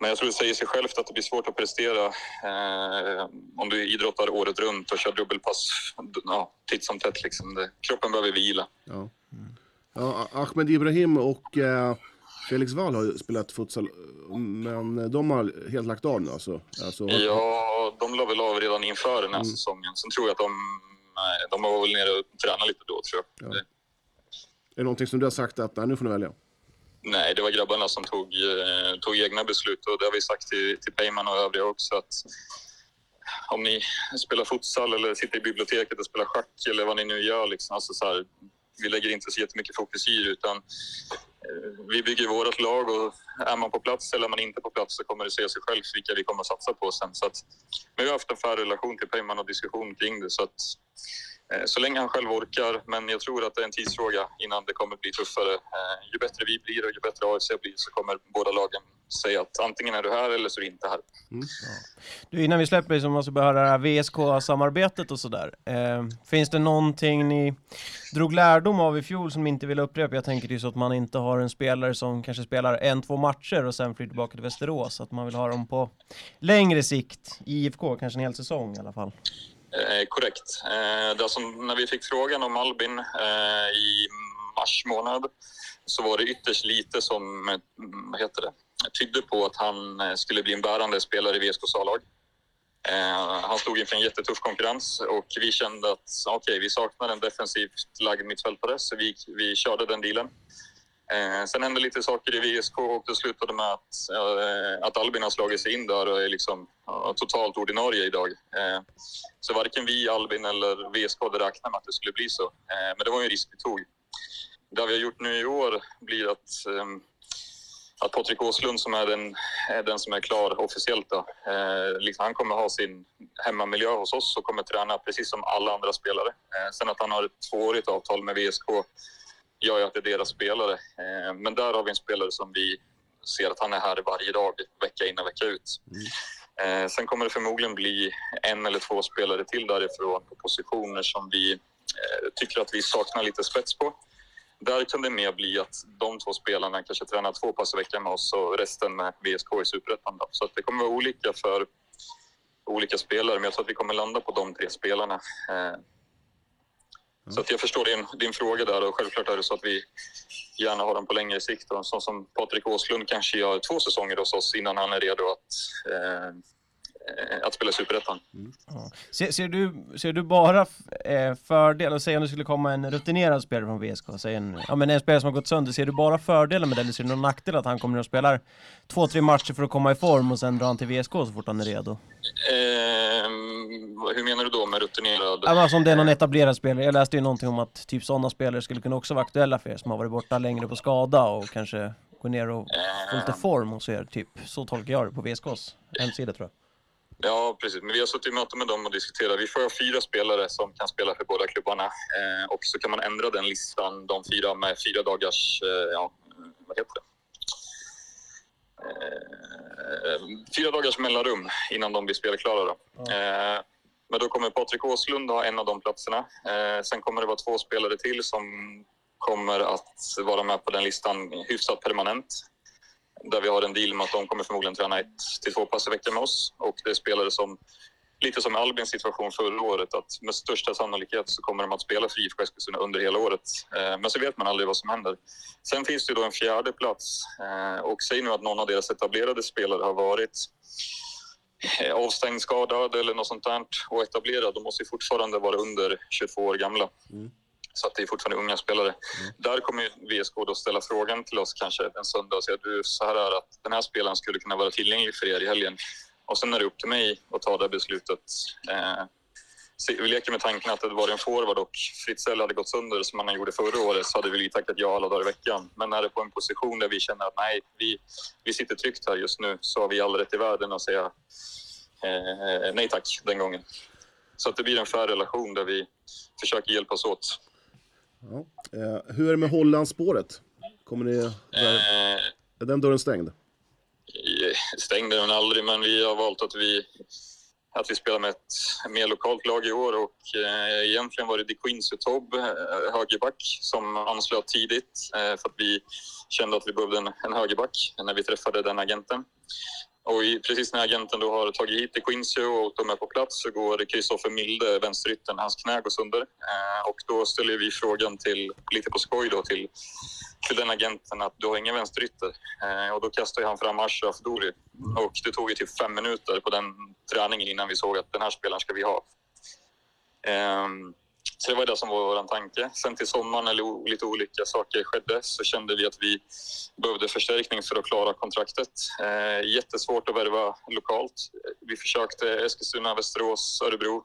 men jag tror det säger sig självt att det blir svårt att prestera eh, om du idrottar året runt och kör dubbelpass ja, titt som tätt. Liksom. Det, kroppen behöver vila. Ja. Ja, Ahmed Ibrahim och eh, Felix Wall har ju spelat futsal, men de har helt lagt av nu alltså. alltså Ja, de la väl av redan inför den här Mm. säsongen. Sen tror jag att de, nej, de var väl nere och tränade lite då, tror jag. Ja. Är det någonting som du har sagt att nej, nu får ni välja? nej, det var grabbarna som tog, eh, tog egna beslut och det har vi sagt till, till Peyman och övriga också att om ni spelar futsal eller sitter i biblioteket och spelar schack eller vad ni nu gör, liksom, alltså så här, vi lägger inte så jättemycket fokus i det, utan eh, vi bygger vårt lag och är man på plats eller är man inte på plats så kommer det se sig själv vilka vi kommer att satsa på sen. Så att, men vi har haft en fair relation till Peyman och diskussion kring det. Så, att, Eh, så länge han själv orkar, men jag tror att det är en tidsfråga innan det kommer bli tuffare. Eh, ju bättre vi blir och ju bättre AFC blir så kommer båda lagen säga att antingen är du här eller så är du inte här. Mm, du, innan vi släpper så måste vi höra det här VSK-samarbetet och sådär. Eh, finns det någonting ni drog lärdom av i fjol som ni inte vill upprepa? Jag tänker det är så att man inte har en spelare som kanske spelar en, två matcher och sen flyr tillbaka till Västerås. Att man vill ha dem på längre sikt i IFK, kanske en hel säsong i alla fall. Eh, korrekt. Eh, det som, när vi fick frågan om Albin eh, i mars månad så var det ytterst lite som vad heter det, tydde på att han eh, skulle bli en bärande spelare i VSKs A-lag. Eh, han stod inför en jättetuff konkurrens och vi kände att okej, vi saknar en defensivt lagd mittfältare så vi, vi körde den dealen. Eh, sen hände lite saker i VSK och det slutade med att, eh, att Albin har slagit sig in där och är liksom ja, totalt ordinarie idag. Eh, så varken vi, Albin eller VSK hade räknat med att det skulle bli så. Eh, men det var ju en risk vi tog. Det vi har gjort nu i år blir att, ehm, att Patrik Åslund som är den, är den som är klar officiellt, då, eh, liksom, han kommer ha sin hemmamiljö hos oss och kommer träna precis som alla andra spelare. Eh, sen att han har ett tvåårigt avtal med VSK gör ju att det är deras spelare. Eh, men där har vi en spelare som vi ser att han är här varje dag, vecka in och vecka ut. Eh, sen kommer det förmodligen bli en eller två spelare till därifrån på positioner som vi eh, tycker att vi saknar lite spets på. Där kan det mer bli att de två spelarna kanske tränar två pass i veckan med oss och resten med VSK i Superettan. Så det kommer vara olika för olika spelare, men jag tror att vi kommer landa på de tre spelarna. Så att jag förstår din, din fråga där och självklart är det så att vi gärna har dem på längre sikt. Och så som Patrik Åslund kanske gör två säsonger hos oss innan han är redo att, eh, att spela Superettan. Ja. Ser, ser, du, ser du bara eh, fördelar, säg om det skulle komma en rutinerad spelare från VSK, säg en, ja, men en spelare som har gått sönder, ser du bara fördelar med det eller ser du någon nackdel att han kommer och spelar två, tre matcher för att komma i form och sen drar han till VSK så fort han är redo? Eh, hur menar du då med rutinerad? Ja, alltså om det är någon etablerad spelare, jag läste ju någonting om att typ sådana spelare skulle kunna också vara aktuella för er som har varit borta längre på skada och kanske gå ner och få lite form hos er, typ. Så tolkar jag det på VSKs hemsida tror jag. Ja, precis. Men vi har suttit i möte med dem och diskuterat. Vi får ha fyra spelare som kan spela för båda klubbarna. Eh, och så kan man ändra den listan, de fyra, med fyra dagars... Eh, ja, vad heter det? Eh, fyra dagars mellanrum innan de blir spelklara. Då. Eh, men då kommer Patrik Åslund ha en av de platserna. Eh, sen kommer det vara två spelare till som kommer att vara med på den listan hyfsat permanent där vi har en deal med att de kommer förmodligen träna ett till två pass i veckan med oss. Och det är spelare som, lite som Albins situation förra året, att med största sannolikhet så kommer de att spela för IFK Eskilstuna under hela året. Eh, Men så vet man aldrig vad som händer. Sen finns det ju då en fjärde plats eh, och säg nu att någon av deras etablerade spelare har varit eh, avstängd, skadad eller något sånt där och etablerad. De måste ju fortfarande vara under 22 år gamla. Mm. Så att det är fortfarande unga spelare. Där kommer ju VSK då ställa frågan till oss kanske en söndag och säga du, så här är att den här spelaren skulle kunna vara tillgänglig för er i helgen. Och sen är det upp till mig att ta det beslutet. Eh, vi leker med tanken att det var en forward och Fritzell hade gått sönder som han gjorde förra året så hade vi tackat ja alla dagar i veckan. Men är det på en position där vi känner att nej, vi, vi sitter tryggt här just nu så har vi all rätt i världen att säga eh, nej tack den gången. Så att det blir en fair relation där vi försöker hjälpas åt. Ja. Eh, hur är det med Hollandsspåret? Kommer ni... Eh, Är den dörren stängd? stängd är den aldrig, men vi har valt att vi, att vi spelar med ett mer lokalt lag i år och eh, egentligen var det De Quincy Tobb, eh, högerback, som anslöt tidigt eh, för att vi kände att vi behövde en, en högerback när vi träffade den agenten. Och i, precis när agenten då har tagit hit De Quincy och de är på plats så går Kristoffer Milde, vänsteryttern, hans knä går sönder. Eh, och då ställer vi frågan till, lite på skoj då, till, till den agenten att du har ingen vänsterytter. Eh, och då kastar han fram Ashraf Dori. Och det tog ju typ fem minuter på den träningen innan vi såg att den här spelaren ska vi ha. Eh, så det var det som var vår tanke. Sen till sommaren, när lite olika saker skedde, så kände vi att vi behövde förstärkning för att klara kontraktet. Eh, jättesvårt att värva lokalt. Vi försökte Eskilstuna, Västerås, Örebro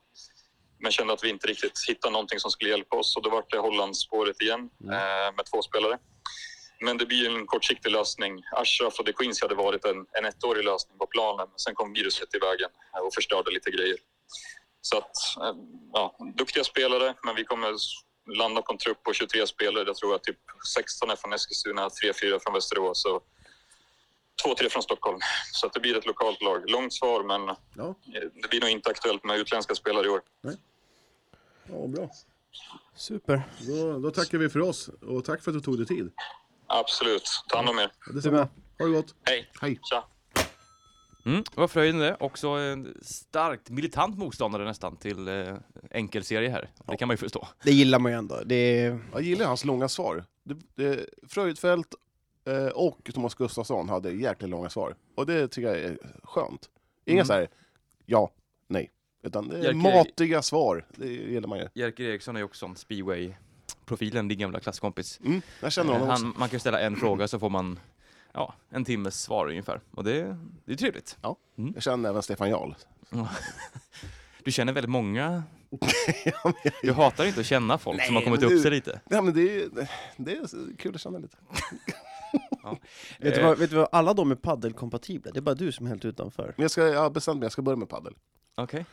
men kände att vi inte riktigt hittade någonting som skulle hjälpa oss. Och då var det Hollandsspåret igen eh, med två spelare. Men det blir en kortsiktig lösning. Ashraf och De Queens hade varit en, en ettårig lösning på planen. Men sen kom viruset i vägen och förstörde lite grejer. Så att, eh, ja, duktiga spelare, men vi kommer landa på en trupp på 23 spelare. Jag tror att typ 16 är från Eskilstuna, 3-4 från Västerås och 2-3 från Stockholm. Så att det blir ett lokalt lag. Långt svar, men Ja, det blir nog inte aktuellt med utländska spelare i år. ja bra. Super. Då, då tackar vi för oss och tack för att du tog dig tid. Absolut. Ta hand om er. Ja, Detsamma. Ha det gott. Hej. Hej. Tja. Mm, det var Fröjden det. Också en starkt militant motståndare nästan till eh, enkelserie här. Det kan man ju förstå. Det gillar man ju ändå. Det. Jag gillar hans långa svar. Det, det, Fröjdfält eh, och Thomas Gustafsson hade jäkligt långa svar. Och det tycker jag är skönt. Inga Mm. så här ja, nej. Utan det är Jerker- matiga svar. Det gillar man ju. Jerker Eriksson är ju också en speedway-profilen, din gamla klasskompis. Mm, jag känner Eh, honom också. Han, man kan ju ställa en fråga så får man ja, en timmes svar ungefär. Och det, det är trevligt. Jag känner även Stefan Jarl. Du känner väldigt många. Du hatar inte att känna folk som har kommit upp sig lite. Ja, men det, är, det är kul att känna lite. Vet du, Eh, vad, vet du vad, alla de är paddelkompatibla. Det är bara du som är helt utanför. Men jag, ska, jag har bestämt mig, jag ska börja med paddel. Okej.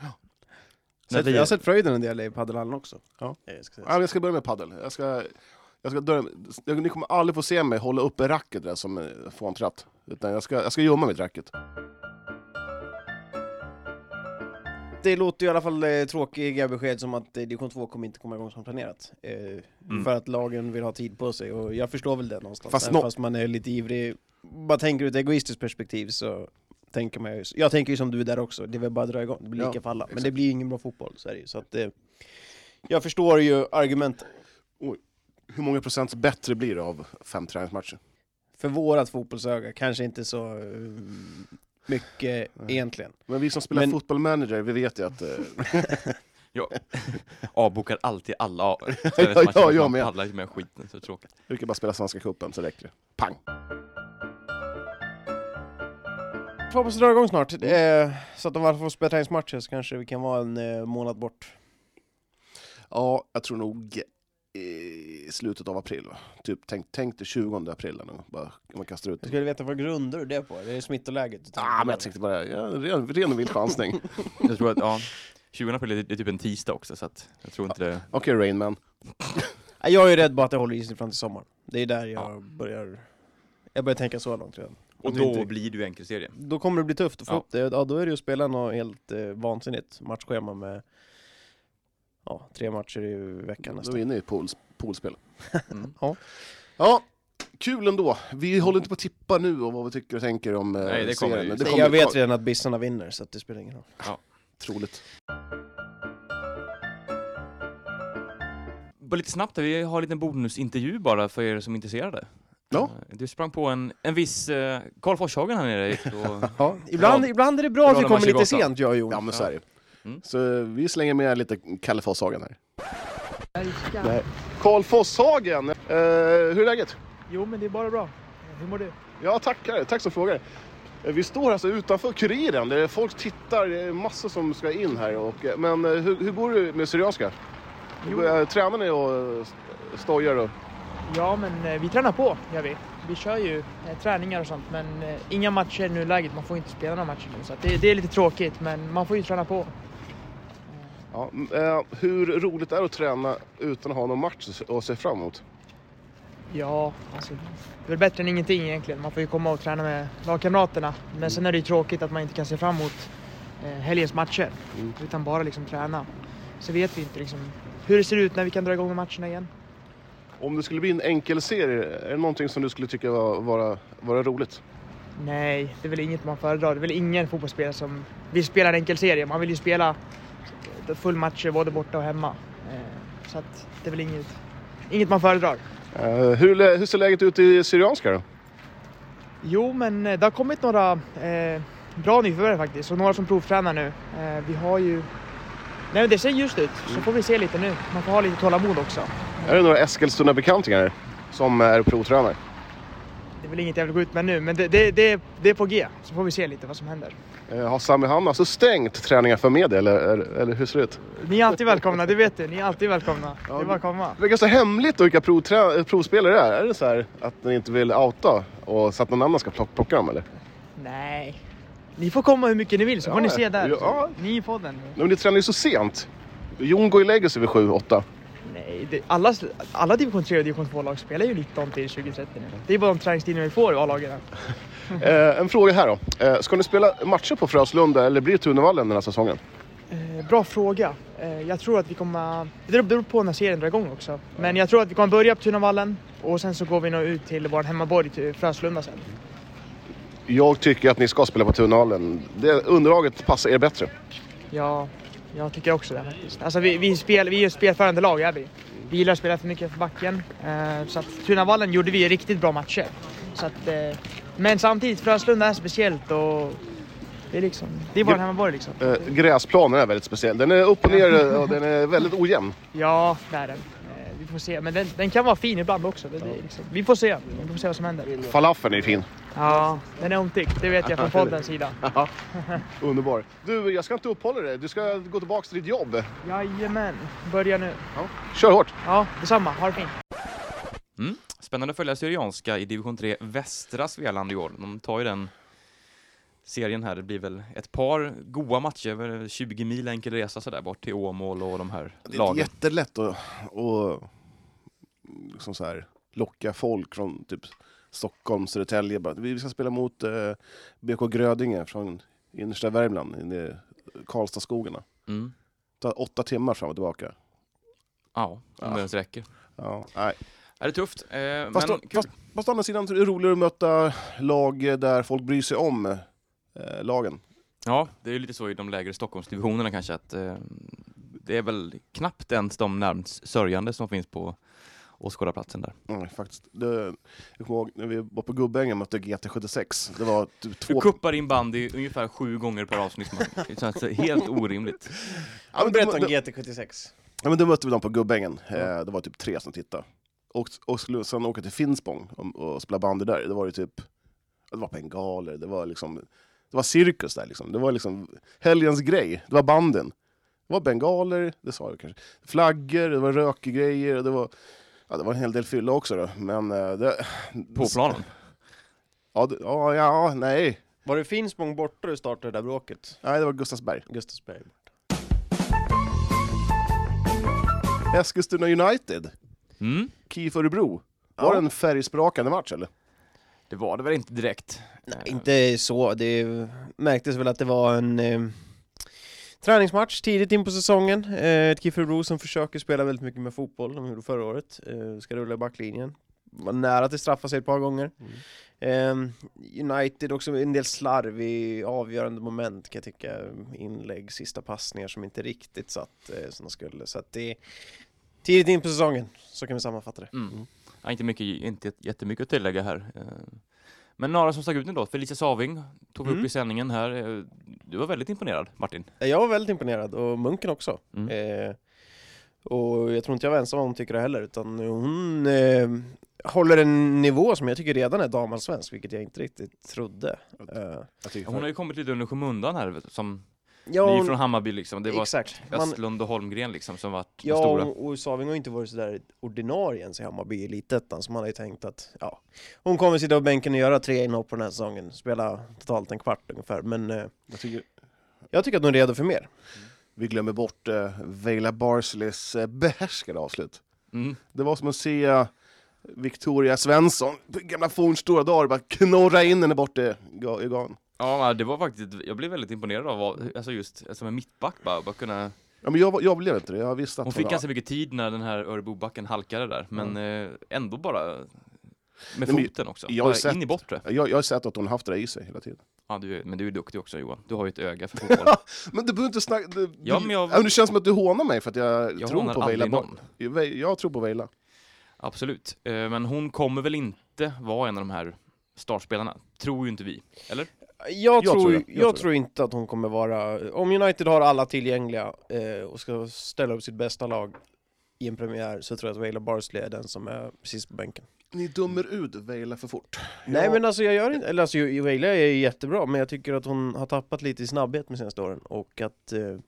Sett, vi- jag har sett Fröjden en del i paddelhallen också. Ja. Jag ska. Ja, jag ska börja med paddel. Jag ska, jag ska dörra, ni kommer aldrig få se mig hålla uppe racket där som en fåntratt. Utan jag ska, jag ska gömma mitt racket. Det låter i alla fall eh, tråkiga besked som att eh, division 2 kommer inte komma igång som planerat. Eh, För att lagen vill ha tid på sig, och jag förstår väl det någonstans. Fast nå- fast man är lite ivrig. Bara tänker ur ett egoistiskt perspektiv så tänker man ju... Jag tänker ju som du där också, det vill bara dra igång, det blir Ja, lika för alla. Men exakt. det blir ingen bra fotboll, så är det ju. Så att, eh, Jag förstår ju argumentet. Hur många procent bättre blir det av fem träningsmatcher? För vårat fotbollsöga kanske inte så eh, mycket Nej. egentligen. Men vi som spelar Men- fotboll manager, vi vet ju att... Eh, Avbokar alltid alla ja, träningsmatcher, ja, jag med. pallar inte med skiten, så tråkigt. vi kan bara spela Svenska cupen så räcker det. Pang! Får hoppas drar igång snart. Eh, så att de varför får spela träningsmatcher så kanske vi kan vara en eh, månad bort. Ja, jag tror nog i slutet av april. Va? Typ, tänk, tänk dig 20 april nu, bara man kastar ut Jag skulle veta vad grundar du det på? Det är smittoläget? tänker Ah, men jag tänkte bara, ja, ren, ren och vild chansning. Jag tror att, ja, 20 april är är typ en tisdag också, så att jag tror inte det... Okej, Rainman. Nej, Jag är rädd bara att det håller i sig fram till sommaren. Det är där jag Ja. börjar... Jag börjar tänka så långt redan. Och då inte- blir du enkelserie. Då kommer det bli tufft att få Ja. upp det. Ja, då är det ju att spela något helt eh, vansinnigt matchschema med ja, tre matcher i veckan Då är nästan. vi inne i pools, poolspel. Mm. Ja, kul ändå. Vi håller inte på att tippa nu om vad vi tycker och tänker om eh, Nej, det kommer serien. Det kommer jag vet redan att Bissarna vinner, så att det spelar ingen roll. Troligt. Bara lite snabbt, vi har en liten bonusintervju bara för er som är intresserade. Ja. Eh, Du sprang på en, en viss eh, Karl Forshagen här nere. Och, Ja, ibland, Ja. ibland är det bra att vi kommer lite sent, jag och Jon. Ja, men så är det Mm. Så vi slänger med lite Kalle Fosshagen här. Nej. Karl Fosshagen, eh, hur är läget? Jo, men det är bara bra. Hur mår du? Ja, tackar. Tack som frågar. Eh, Vi står alltså utanför Kuriren. Det är folk tittar, det är massor som ska in här. Och, eh, men eh, hur, hur går det med Syrianska? Jo. Eh, Tränar ni och eh, stojar? Och... Ja, men eh, vi tränar på, gör vi. Vi kör ju eh, träningar och sånt, men eh, inga matcher i nuläget. Man får inte spela några matcher nu, så det, det är lite tråkigt, men man får ju träna på. Ja, eh, hur roligt är det att träna utan att ha någon match att se fram emot? Ja, alltså, det är väl bättre än ingenting egentligen. Man får ju komma och träna med lagkamraterna, men sen är det ju tråkigt att man inte kan se fram emot eh, helgens matcher, Mm. utan bara liksom träna. Så vet vi inte liksom hur det ser ut när vi kan dra igång med matcherna igen. Om det skulle bli en enkel serie, är det någonting som du skulle tycka var, vara, vara roligt? Nej, det är väl inget man föredrar. Det är väl ingen fotbollsspelare som vill spela en enkel serie. Man vill ju spela full matcher både borta och hemma. Eh, Så att det är väl inget, inget man föredrar. Eh, hur, hur ser läget ut i Syrianska då? Jo, men eh, det har kommit några eh, bra nyförvärv faktiskt och några som provtränar nu. Eh, vi har ju... Nej, men det ser ljust ut, så får vi se lite nu. Man får ha lite tålamod också. Är det några Eskilstuna-bekantingar som är provtränare? Det är väl inget jag vill gå ut med nu, men det, det, det, det är på G. Så får vi se lite vad som händer. Eh, har Sami Hanna så stängt träningar för media eller, eller, hur ser det ut? Ni är alltid välkomna, det vet du. Ni är alltid välkomna. Det är bara att komma. Det verkar så hemligt vilka provträ- provspelare det är. Är det så här att ni inte vill outa och så att någon annan ska plocka, dem eller? Nej. Ni får komma hur mycket ni vill så Ja, får ni se där. ja. Ni får den. Nej, men ni tränar ju så sent. Jon går och lägger sig vid 7-8. Nej, det, alla, alla division 3 och division 2 lag spelar ju 19 till 2030 nu. Det är bara de träningstiderna vi får i A-lagen. Eh, en fråga här då. Eh, ska ni spela matcher på Fröslunda eller blir det Tunevallen den här säsongen? Eh, bra fråga. Eh, jag tror att vi kommer... Det beror på när serien drar igång också. Men jag tror att vi kommer börja på Tunavallen och sen så går vi nog ut till vår hemmaborg, till Fröslunda sen. Jag tycker att ni ska spela på Tunevallen. Det underlaget passar er bättre. Ja, jag tycker också det faktiskt. Alltså vi, vi, spel, vi är spelförande lag, är vi. Vi gillar att spela för mycket för backen. Eh, så att Tunavallen gjorde vi riktigt bra matcher. Så att, eh, men samtidigt, Fröslunda är speciellt och det är liksom, det är vår Gr- hemmaborg liksom. Eh, gräsplanen är väldigt speciell. Den är upp och ner och den är väldigt ojämn. Ja, det är den. Vi får se, men den, den kan vara fin ibland också. Det, det liksom, vi får se, vi får se vad som händer. Falafeln är fin. Ja, den är omtyckt, det vet jag från poddens sida. Underbar. Du, jag ska inte uppehålla dig. Du ska gå tillbaka till ditt jobb. Jajamän, börja nu. Kör hårt. Ja, detsamma. Ha det fint. Mm. Spännande att följa Syrianska i division 3 västra Svealand i år. De tar ju den serien här. Det blir väl ett par goa matcher, väl 20 mil enkel resa sådär bort till Åmål och de här Det är lagen. jättelätt att, att liksom så här, locka folk från typ Stockholm, Södertälje. Bara, Vi ska spela mot eh, BK Grödinge från innersta Värmland, inne i Karlstadskogarna. Mm. Det tar åtta timmar fram och tillbaka. Ja, om Ja. det ens räcker. Ja, nej. Är det tufft? Eh, Fast, men å, fast, fast å andra sidan är det roligare att möta lag där folk bryr sig om eh, lagen. Ja, det är lite så i de lägre Stockholmsdivisionerna kanske att eh, det är väl knappt ens de närmst sörjande som finns på åskådarplatsen där. Mm, faktiskt. Det, jag kommer ihåg när vi var på Gubbängen och mötte GT76. Det var typ Du två... kuppar in bandy ungefär sju gånger per avsnitt. man. Det känns helt orimligt. Ja, men Berätta om då, GT76. ja, men då mötte vi dem på Gubbängen. Eh, det var typ tre som tittade. Och, och skulle sen åka till Finspång och, och spela bandy där. Det var ju typ... Det var bengaler, det var liksom... Det var cirkus där liksom. Det var liksom helgens grej. Det var banden. Det var bengaler, det sa jag kanske. Flaggor, det var rökgrejer, det var... Ja, det var en hel del fylla också då, men... eh, Det, På planen. Ja, det, ja, ja, nej. Var det Finspång borta du startade det där bråket? Nej, det var Gustavsberg. Gustavsberg. Eskilstuna United, Mm. KIF Örebro. Var det en färgsprakande match eller? Det var det väl inte direkt. Nej, inte så. Det märktes väl att det var en eh, träningsmatch tidigt in på säsongen. Eh, ett KIF Örebro som försöker spela väldigt mycket med fotboll, de gjorde förra året. Eh, ska rulla i backlinjen. Var nära till straffa sig ett par gånger. Eh, United också en del slarv i avgörande moment kan jag tycka. Inlägg, sista passningar som inte riktigt satt eh, som de skulle. Så att det är tidigt in på säsongen, så kan vi sammanfatta det. Mm. Ja, inte, mycket, inte jättemycket att tillägga här. Eh, Men några som stack ut nu då. Felicia Saving tog vi upp Mm. i sändningen här. Eh, Du var väldigt imponerad, Martin. Jag var väldigt imponerad, och Munken också. Mm. Eh, och jag tror inte jag var ensam om att tycka det heller, utan hon eh, håller en nivå som jag tycker redan är damallsvensk, vilket jag inte riktigt trodde. Eh, Jag tycker Hon har ju kommit lite under skymundan här, som ja, ny hon- från Hammarby liksom. Det var exakt. Östlund och Holmgren liksom som de ja, stora. och, och Saving har inte varit sådär ordinarie ens i Hammarby i Elitettan, så man har ju tänkt att ja, hon kommer sitta på bänken och göra tre inhopp på den här säsongen, spela totalt en kvart ungefär, men eh, jag tycker jag tycker att hon är redo för mer. vi glömmer bort eh, Vejla Barsleys eh, behärskade avslut. Mm. Det var som att se eh, Victoria Svensson, gamla fornstora dagar, bara knorra in henne bort i ga- i garn. Ja, det var faktiskt, jag blev väldigt imponerad av, vad- alltså just som en mittback bara, bara kunna Ja, men jag, jag blev inte det, jag visste att Hon fick var- ganska mycket tid när den här Örebrobacken halkade där, men eh, ändå bara med men foten också. jag har Bara sett- in i bortre. jag, jag har sett att hon haft det i sig hela tiden. Ja, du, är- men du är duktig också Johan. Du har ju ett öga för fotboll. Men du behöver inte snacka... Du, Ja, men jag- det känns som att du hånar mig för att jag, Jag tror hånar på aldrig Vejla. någon. Jag, jag tror på Vejla. Absolut. Eh, men hon kommer väl inte vara en av de här startspelarna, tror ju inte vi. Eller? Jag, tror, tror jag, jag tror tror inte att hon kommer vara, om United har alla tillgängliga eh, och ska ställa upp sitt bästa lag i en premiär så tror jag att Vejla Barsley är den som är precis på bänken. Ni dömer ut Vejla för fort. Nej men alltså jag gör inte, eller alltså ju- Vejla är jättebra men jag tycker att hon har tappat lite i snabbhet med senaste åren och att eh,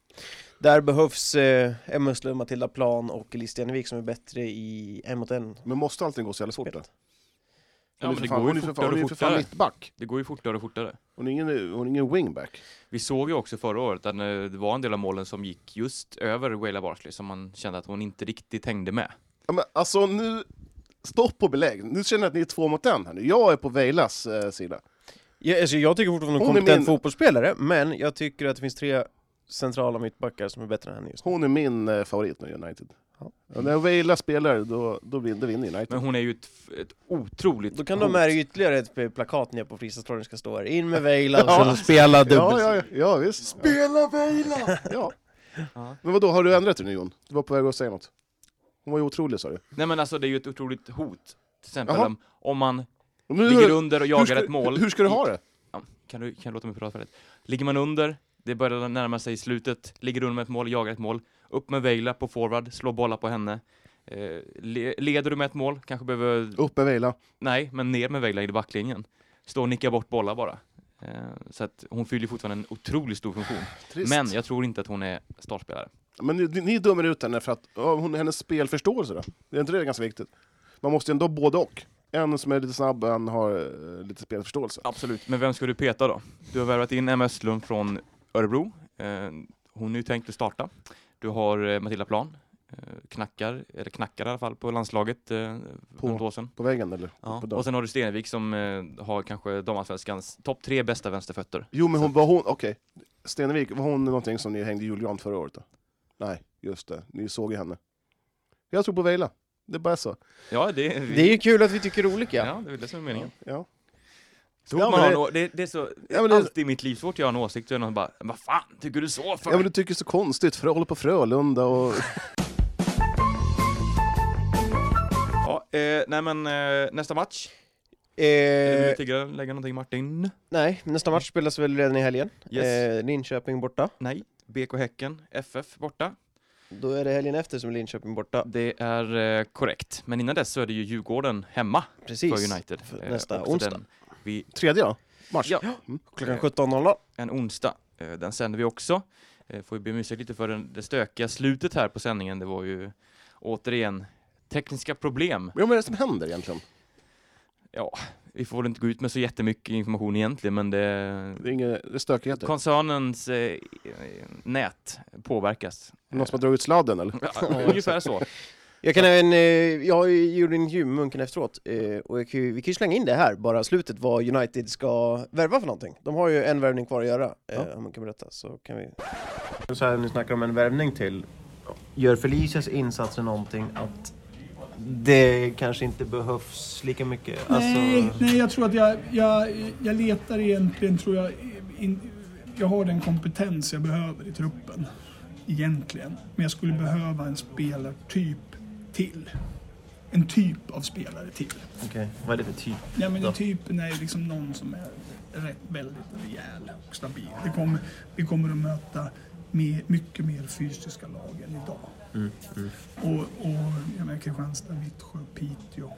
där behövs eh, Emma Östlund, Matilda Plan och Elis Stenevik som är bättre i en mot en Men måste allting gå så jävla fort då? Ja, är men för det fan- går hon ju för fortare och för fan fortare. mittback. Det går ju fortare och fortare. Hon är ingen, hon är ingen wingback. Vi såg ju också förra året att eh, det var en del av målen som gick just över Waila Barsley, som man kände att hon inte riktigt hängde med. Ja, men alltså nu, stopp på belägg. Nu känner jag att ni är två mot en här nu. Jag är på Vejlas eh, sida. Ja, alltså jag tycker fortfarande hon är Hon är kompetent min- fotbollsspelare men jag tycker att det finns tre centrala mittbackar som är bättre än henne just nu. Hon är min eh, favorit nu i United. Ja. Ja, när Vejla spelar, då, då vinner, då vinner United. Men hon är ju ett, ett otroligt Då kan hot. de med ytterligare ett plakat ner på fristadstorgen ska stå här. In med Vejla och Ja. spela dubbelt. Ja, ja, ja, visst. Spela Vejla! Ja. Men vadå, har du ändrat dig nu Jon? Du var på väg att säga något. Hon var ju otrolig sa du. Nej men alltså det är ju ett otroligt hot. Till exempel Jaha. om, om man nu- ligger under och jagar ska, ett mål. Hur ska du ha det? Ja, kan, du, kan du låta mig prata färdigt? Ligger man under, det börjar närma sig slutet, ligger under med ett mål, jagar ett mål, upp med Vejla på forward, slå bollar på henne. Eh, le, leder du med ett mål, kanske behöver, Upp med Vejla. nej, men ner med Vejla i backlinjen. Stå och nicka bort bollar bara. Eh, så att hon fyller fortfarande en otroligt stor funktion. Trist. Men jag tror inte att hon är startspelare. Men ni, ni dömer ut henne för att hon, hennes spelförståelse då? Det är inte det ganska viktigt? Man måste ju ändå både och. En som är lite snabb, en har eh, lite spelförståelse. Absolut, men vem ska du peta då? Du har värvat in Emma Östlund från Örebro. Eh, hon är ju tänkt att starta. Du har eh, Matilda Plan, eh, knackar, eller knackar i alla fall på landslaget På- något år sedan. På väggen eller? Ja. På. Och sen har du Stenevik som har kanske damallsvenskans topp tre bästa vänsterfötter. Jo men hon, var hon, okej. Stenevik, var hon någonting som ni hängde julgran förra året då? Nej, just det. Ni såg ju henne. Jag tror på Vejla. Det är bara så. Ja, det, Det är ju kul att vi tycker olika. ja, det är det som är meningen. Ja. Så fort Ja, man har det- nå- det, det är så, Ja, det- alltid i mitt liv, så fort jag har en åsikt så är någon bara Vad fan tycker du så för? Ja men du tycker så konstigt, för jag håller på Frölunda och... Ja, eh, nej men eh, nästa match. Du Eh, vill tigga, lägga någonting Martin? nej, nästa match spelas väl redan i helgen. Yes. Eh, Linköping borta. Nej. BK Häcken, FF borta. Då är det helgen efter som Linköping borta. Det är eh, korrekt. Men innan dess så är det ju Djurgården hemma Precis. för United. För Eh, nästa också onsdag. Den, vi, Tredje då? Mars? ja, Klockan 17.00. en onsdag. Eh, Den sänder vi också. Eh, Får ju be om ursäkt lite för den, det stökiga slutet här på sändningen. Det var ju återigen tekniska problem. Men vad är det som händer egentligen? Ja, vi får väl inte gå ut med så jättemycket information egentligen, men det... Det är inga stökigheter? Koncernens eh, nät påverkas. Någon som har dragit ut sladden eller? Ja, ungefär så. Jag kan även, eh, jag gjorde en intervju med Munken efteråt, eh, och jag kan, ju- vi kan ju slänga in det här, bara slutet, vad United ska värva för någonting. De har ju en värvning kvar att göra, eh, om man kan berätta, så kan vi... Så här, ni snackar om en värvning till. Gör Felicias insatser någonting att det kanske inte behövs lika mycket? Nej, nej, jag tror att jag, jag, jag letar egentligen, tror jag, in, jag har den kompetens jag behöver i truppen. Egentligen. Men jag skulle behöva en spelartyp till. En typ av spelare till. Okej, vad är det för typ? Ja, men Då? typen är liksom någon som är rätt, väldigt rejäl och stabil. Det kommer, vi kommer att möta mer, mycket mer fysiska lag än idag. Mm, Och, och jag menar Kristianstad, Vittsjö, Piteå,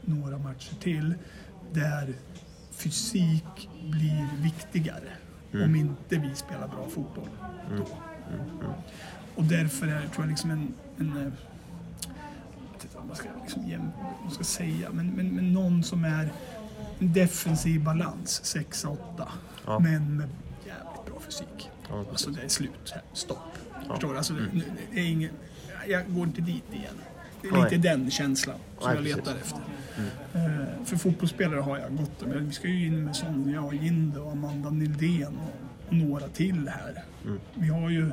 några matcher till där fysik blir viktigare Mm. om inte vi spelar bra fotboll då. Och därför är tror jag, liksom en, en eh, jag vet inte vad man ska, liksom, jäm- vad ska säga, men, men, men någon som är en defensiv balans, 6-8, Ja. men med jävligt bra fysik. Ja, Alltså det är slut stopp. Förstår du? Alltså, det, nu- det är ingen, jag går inte dit igen. Det är Nej. lite den känslan som Nej, jag precis. letar efter. Eh, för fotbollsspelare har jag gott om. Vi ska ju in med Sonja och Jinde och Amanda Nildén och, några till här. Vi har ju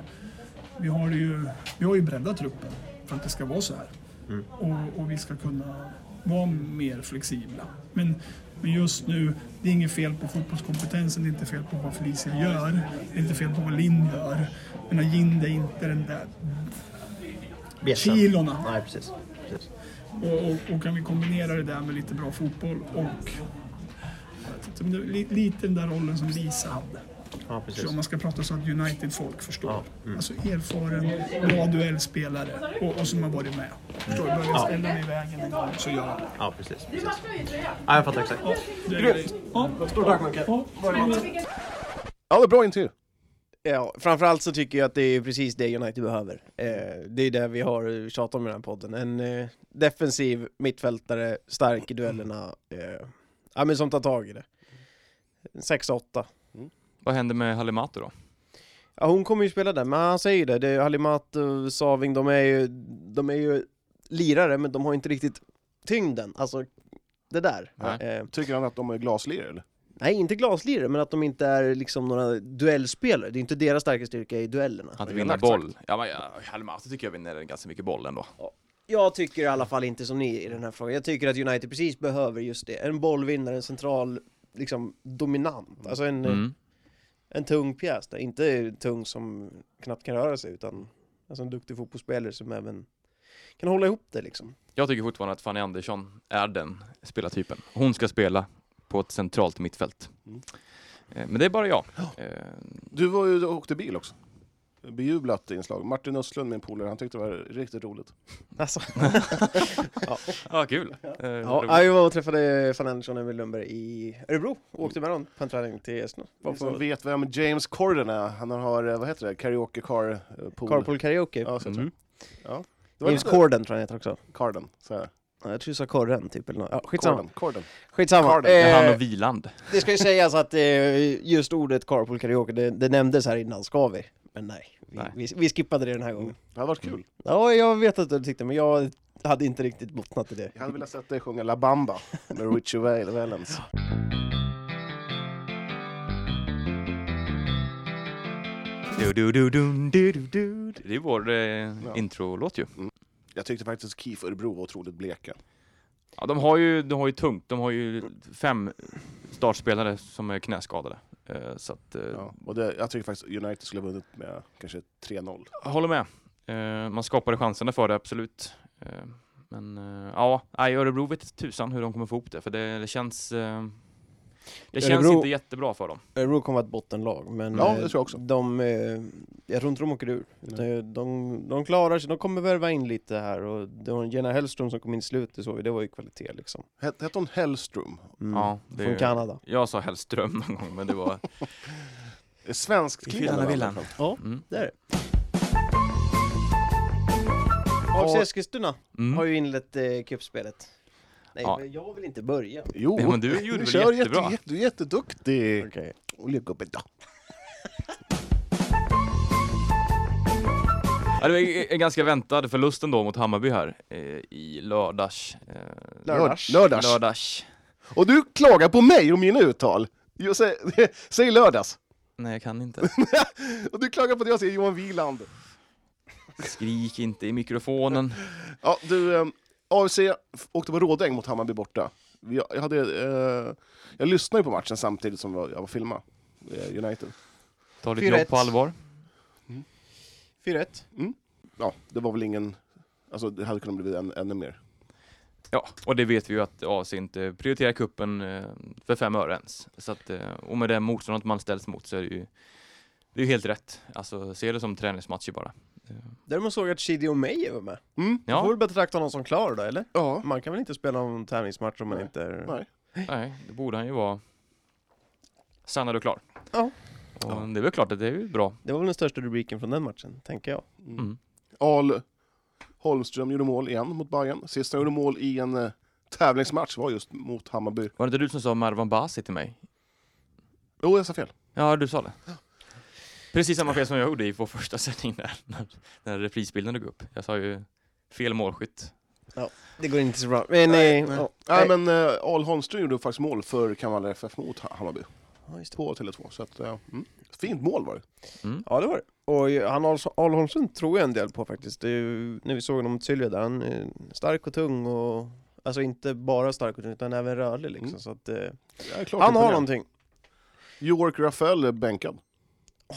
vi har ju, vi har ju breddat truppen för att det ska vara så här. Och, och vi ska kunna vara mer flexibla. Men, men just nu, det är inget fel på fotbollskompetensen, det är inte fel på vad Felicia gör, det är inte fel på vad Linn gör. Men Jinde är inte den där Bjässen. kilorna. Nej, precis. precis. Och, och, och kan vi kombinera det där med lite bra fotboll och lite den där rollen som Lisa hade. Ja, Så om man ska prata så att United-folk förstår. Ja, mm. Alltså erfaren, bra duellspelare och, och som har varit med. Förstår du? Börjar jag ställa mig i vägen en gång så gör jag det. Ja, precis. precis. Ja, jag fattar exakt. ja. Stort tack. Ja, Ja, det var bra intervju. Ja, framförallt så tycker jag att det är precis det United behöver. Eh, det är det vi har tjatat om i den här podden. En eh, defensiv mittfältare, stark i duellerna, eh, ja men som tar tag i det. 6-8. Vad händer med Halimato då? Ja, hon kommer ju spela där, men han säger det. det är Halimat och Saving, de är ju, de är ju lirare, men de har inte riktigt tyngden. Alltså, det där. Eh, Tycker han att de är glaslirare eller? nej, inte glaslirare, men att de inte är liksom några duellspelare. Det är inte deras starka styrka i duellerna. Att vinna boll? Ja, men ja, Halimato tycker jag vinner ganska mycket boll ändå. Jag tycker i alla fall inte som ni i den här frågan. Jag tycker att United precis behöver just det. En bollvinnare, en central, liksom dominant. Alltså en, Mm. En tung pjäs där. Inte tung som knappt kan röra sig, utan alltså en duktig fotbollsspelare som även kan hålla ihop det liksom. Jag tycker fortfarande att Fanny Andersson är den spelartypen. Hon ska spela på ett centralt mittfält. Mm. Eh, Men det är bara jag. Eh, Du var ju åkte bil också. Bejublat inslag. Martin Östlund, min polare, han tyckte det var riktigt roligt. Alltså. Ja, kul. Eh, Ja, jag var och träffade Fan Andersson och Emil Lundberg i Örebro och åkte med dem på en träning till Eslöv. Ni som vet vem James Corden är, han har, eh, vad heter det, karaoke car eh, pool. Carpool Karaoke. Ja, så. Mm. Ja. James Corden tror jag han heter också. Carden, så här. Ja, Jag tror du sa Corren typ eller något. Ja, skitsamma. Corden. Corden. Skitsamma. Carden. Det är han Eh, och Viland. det ska ju sägas att eh, just ordet Carpool Karaoke, det, det nämndes här innan, ska vi? Men nej, vi, Nej. vi, vi skippade det den här gången. Det hade varit kul. Ja, jag vet att du tyckte, men jag hade inte riktigt bottnat i det. Jag hade velat sett dig sjunga La Bamba med Richie Val- Valens. Du, du, du, dun, du, du, du. Det är vår eh, Ja. introlåt ju. Jag tyckte faktiskt KIF Örebro var otroligt bleka. Ja, de har ju, de har ju tungt. De har ju fem startspelare som är knäskadade. Eh, Så att, eh, Ja. Och det, jag tycker faktiskt United skulle ha vunnit med kanske 3-0. jag håller med. Eh, Man skapade chanserna för det, absolut. Men ja, Örebro vet tusan hur de kommer få ihop det, för det, det känns... Det känns Örebro- inte jättebra för dem. Örebro kommer vara ett bottenlag, men Ja, eh, det tror jag också. De, eh, jag tror inte de åker ur. Utan de, de klarar sig, de kommer värva in lite här och det var Jenna Hellström som kom in i slutet, så vi, det var ju kvalitet liksom. Het- Hette hon Hellström? Mm. Ja, det, Från Kanada. Jag sa Hellström någon gång, men det var... Svenskt villan. Ja, Mm. det är det. AFC Eskilstuna Mm. har ju inlett eh, cupspelet. Nej, Ja. men jag vill inte börja. Jo, Ja, men du gjorde väl kör jättebra. Jätte, jätte, du är jätteduktig. Okej. Olja gubben då. Ja, det var en ganska väntad förlust ändå mot Hammarby här eh, i lördags. Eh, Lördags. Lördags. lördags. Och du klagar på mig och mina uttal. Jag säger, säg lördags. Nej, jag kan inte. Och du klagar på att jag säger Johan Wieland. Skrik inte i mikrofonen. Ja, du, eh, AFC åkte på Rådäng mot Hammarby borta. Jag, hade, eh, jag lyssnade ju på matchen samtidigt som jag var filmad. Eh, United. Ta ditt 4-1. jobb på allvar. 4-1. Ja, det var väl ingen... Alltså det hade kunnat bli än, ännu mer. Ja, och det vet vi ju att AC inte prioriterar kuppen eh, för fem öre ens. Så att, eh, och med det motståndet man ställs mot så är det ju det är ju helt rätt. Alltså se det som träningsmatcher bara. Eh, Däremot såg jag att Chidi Omeyer var med. Mm. Ja. får väl betrakta honom som klar då, eller? Ja. Man kan väl inte spela någon tävlingsmatch om man Nej. inte är... Nej. nej, det borde han ju vara. Sannad och klar. Ja. Och det är väl klart att det är ju bra. Det var väl den största rubriken från den matchen, tänker jag. Mm. Mm. Al Holmström gjorde mål igen mot Bayern. Sist han gjorde mål i en eh, tävlingsmatch var just mot Hammarby. Var det inte du som sa Marwan Basi till mig? Jo, jag sa fel. Ja, du sa det. Precis samma fel som jag gjorde i vår första sändning där, när, när reprisbilden dök upp. Jag sa ju fel målskytt. Det går inte så bra. Men, Nej, eh, nej. ja, Nej, nej. men uh, Al Holmström gjorde faktiskt mål för Kalmar FF mot Ha- Hammarby. Ja, just det. 2 till 2. Så att, eh, mm. Fint mål var det. Mm. Ja, det var det. Och han Al Holmström tror jag en del på faktiskt. Det är ju, när vi såg honom mot Sylvia där, han är stark och tung och Alltså inte bara stark och tung utan även rörlig liksom. Mm. Så att, eh, klart han har någonting. York Rafael är bänkad.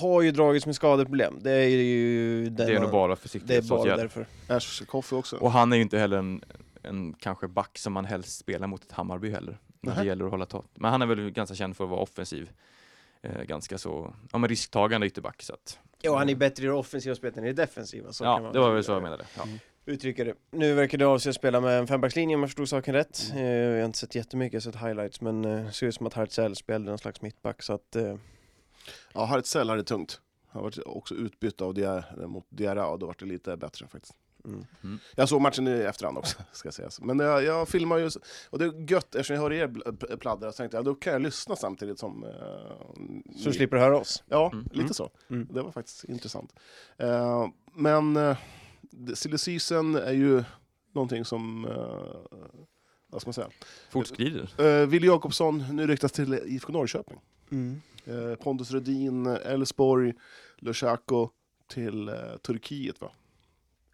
Har ju dragits med skadeproblem. Det är ju den Det är nog bara det är bara försiktighetsåtgärd. därför. Ash Coffey också. Och han är ju inte heller en, en kanske back som man helst spelar mot ett Hammarby heller. När det gäller att hålla tag. Men han är väl ganska känd för att vara offensiv. Eh, ganska så, ja men risktagande ytterback. Så att, Jo, han är bättre i det offensiva spelet än i det defensiva. Så kan ja, man det var väl så jag menade. Ja. uttrycka det. Nu verkar det avse att spela med en fembackslinje om jag förstod saken rätt. Eh, jag har inte sett jättemycket, jag har sett highlights men eh, det ser ut som att Hartzell spelade någon slags mittback så att eh, Ja, Hartzell hade det tungt. Han var också utbytt av Diarra, mot Diarra och då var det lite bättre faktiskt. mm. Jag såg matchen i efterhand också, ska sägas. Men jag, jag filmar ju, och det är gött eftersom jag hör er pladdra, så tänkte jag då kan jag lyssna samtidigt som... eh, så du slipper höra oss. Ja, Mm. lite Mm. så. Mm. Det var faktiskt intressant. Eh, men uh, silly season är ju någonting som, eh, vad ska man säga? Fortskrider. Uh, Willy Jakobsson nu ryktas till IFK Norrköping. Mm. Eh, Pontus Rudin, Elfsborg, Lushaku till eh, Turkiet va?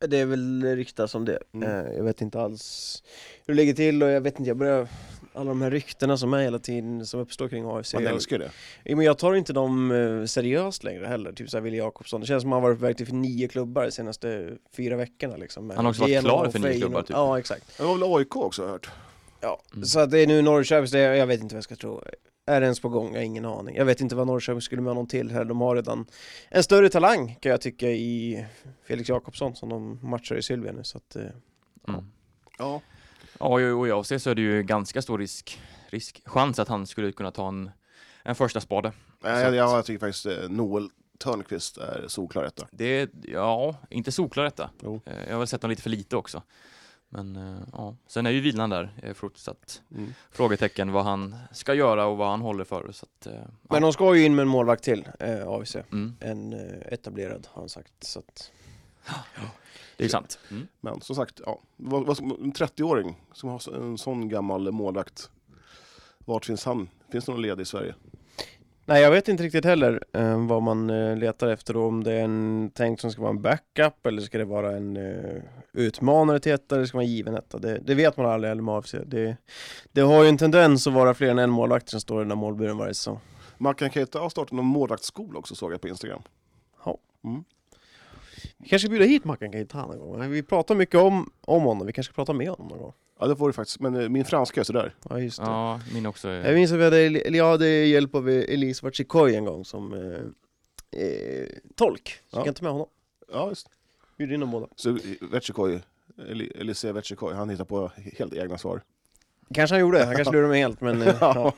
Det är väl ryktas om det. Mm. Eh, jag vet inte alls hur det ligger till och jag vet inte, jag börjar alla de här ryktena som är hela tiden som uppstår kring AFC. Man Jag, älskar det. Ja, men jag tar inte dem eh, seriöst längre heller, typ såhär Willy Jakobsson. Det känns som att han har varit på väg till nio klubbar de senaste fyra veckorna liksom. Han har också varit klar för nio klubbar, typ. Ja, exakt. Det var väl AIK också har jag hört. Ja, Mm. så att det är nu Norrköping, det- jag vet inte vad jag ska tro. Är det ens på gång? Jag har ingen aning. Jag vet inte vad Norrköping skulle med honom till här. De har redan en större talang kan jag tycka i Felix Jakobsson som de matchar i Sylvia nu så att eh, Mm. Ja. Ja, och i AFC så är det ju ganska stor risk, risk, chans att han skulle kunna ta en, en första spade. Nej, Så jag, jag, jag tycker faktiskt eh, Noel Törnqvist är solklar etta. Det ja, inte solklar detta. Jo. Eh, Jag har väl sett honom lite för lite också. Men eh, ja, sen är ju vilan där eh, fortsatt Mm. frågetecken vad han ska göra och vad han håller för. Så att, eh, ja. Men de ska ju in med en målvakt till, eh, AFC. mm, En eh, etablerad har han sagt. Så att, det är sant. Mm. Men som sagt, ja. Vad, vad, en 30-åring som har en sån gammal målvakt. Vart finns han? Finns det någon led i Sverige? Nej, jag vet inte riktigt heller eh, vad man eh, letar efter om det är en tänkt som ska vara en backup eller ska det vara en eh, utmanare till etta eller ska vara en given etta. Det, det vet man aldrig eller med AFC. Det, det har ju en tendens att vara fler än en målvakt som står i den där målburen varje säsong. Mackan Keita har startat någon målvaktsskola också såg jag på Instagram. Vi kanske ska bjuda hit Mackan Keita någon gång. Vi pratar mycket om, om honom, vi kanske ska prata med honom någon gång. Ja det får det faktiskt, men eh, min franska är sådär. Ja, just det. Ja, min också. Jag Är... minns att vi hade, eller jag hade hjälp av Elise Vatchikoy en gång som eh, eh, tolk. Så Ja. jag kan ta med honom. Ja just Bjuder in dem båda. Så Vetchikoy, Elise Vetchikoy, han hittar på helt egna svar. Kanske han gjorde, han kanske lurade mig helt men eh, ja.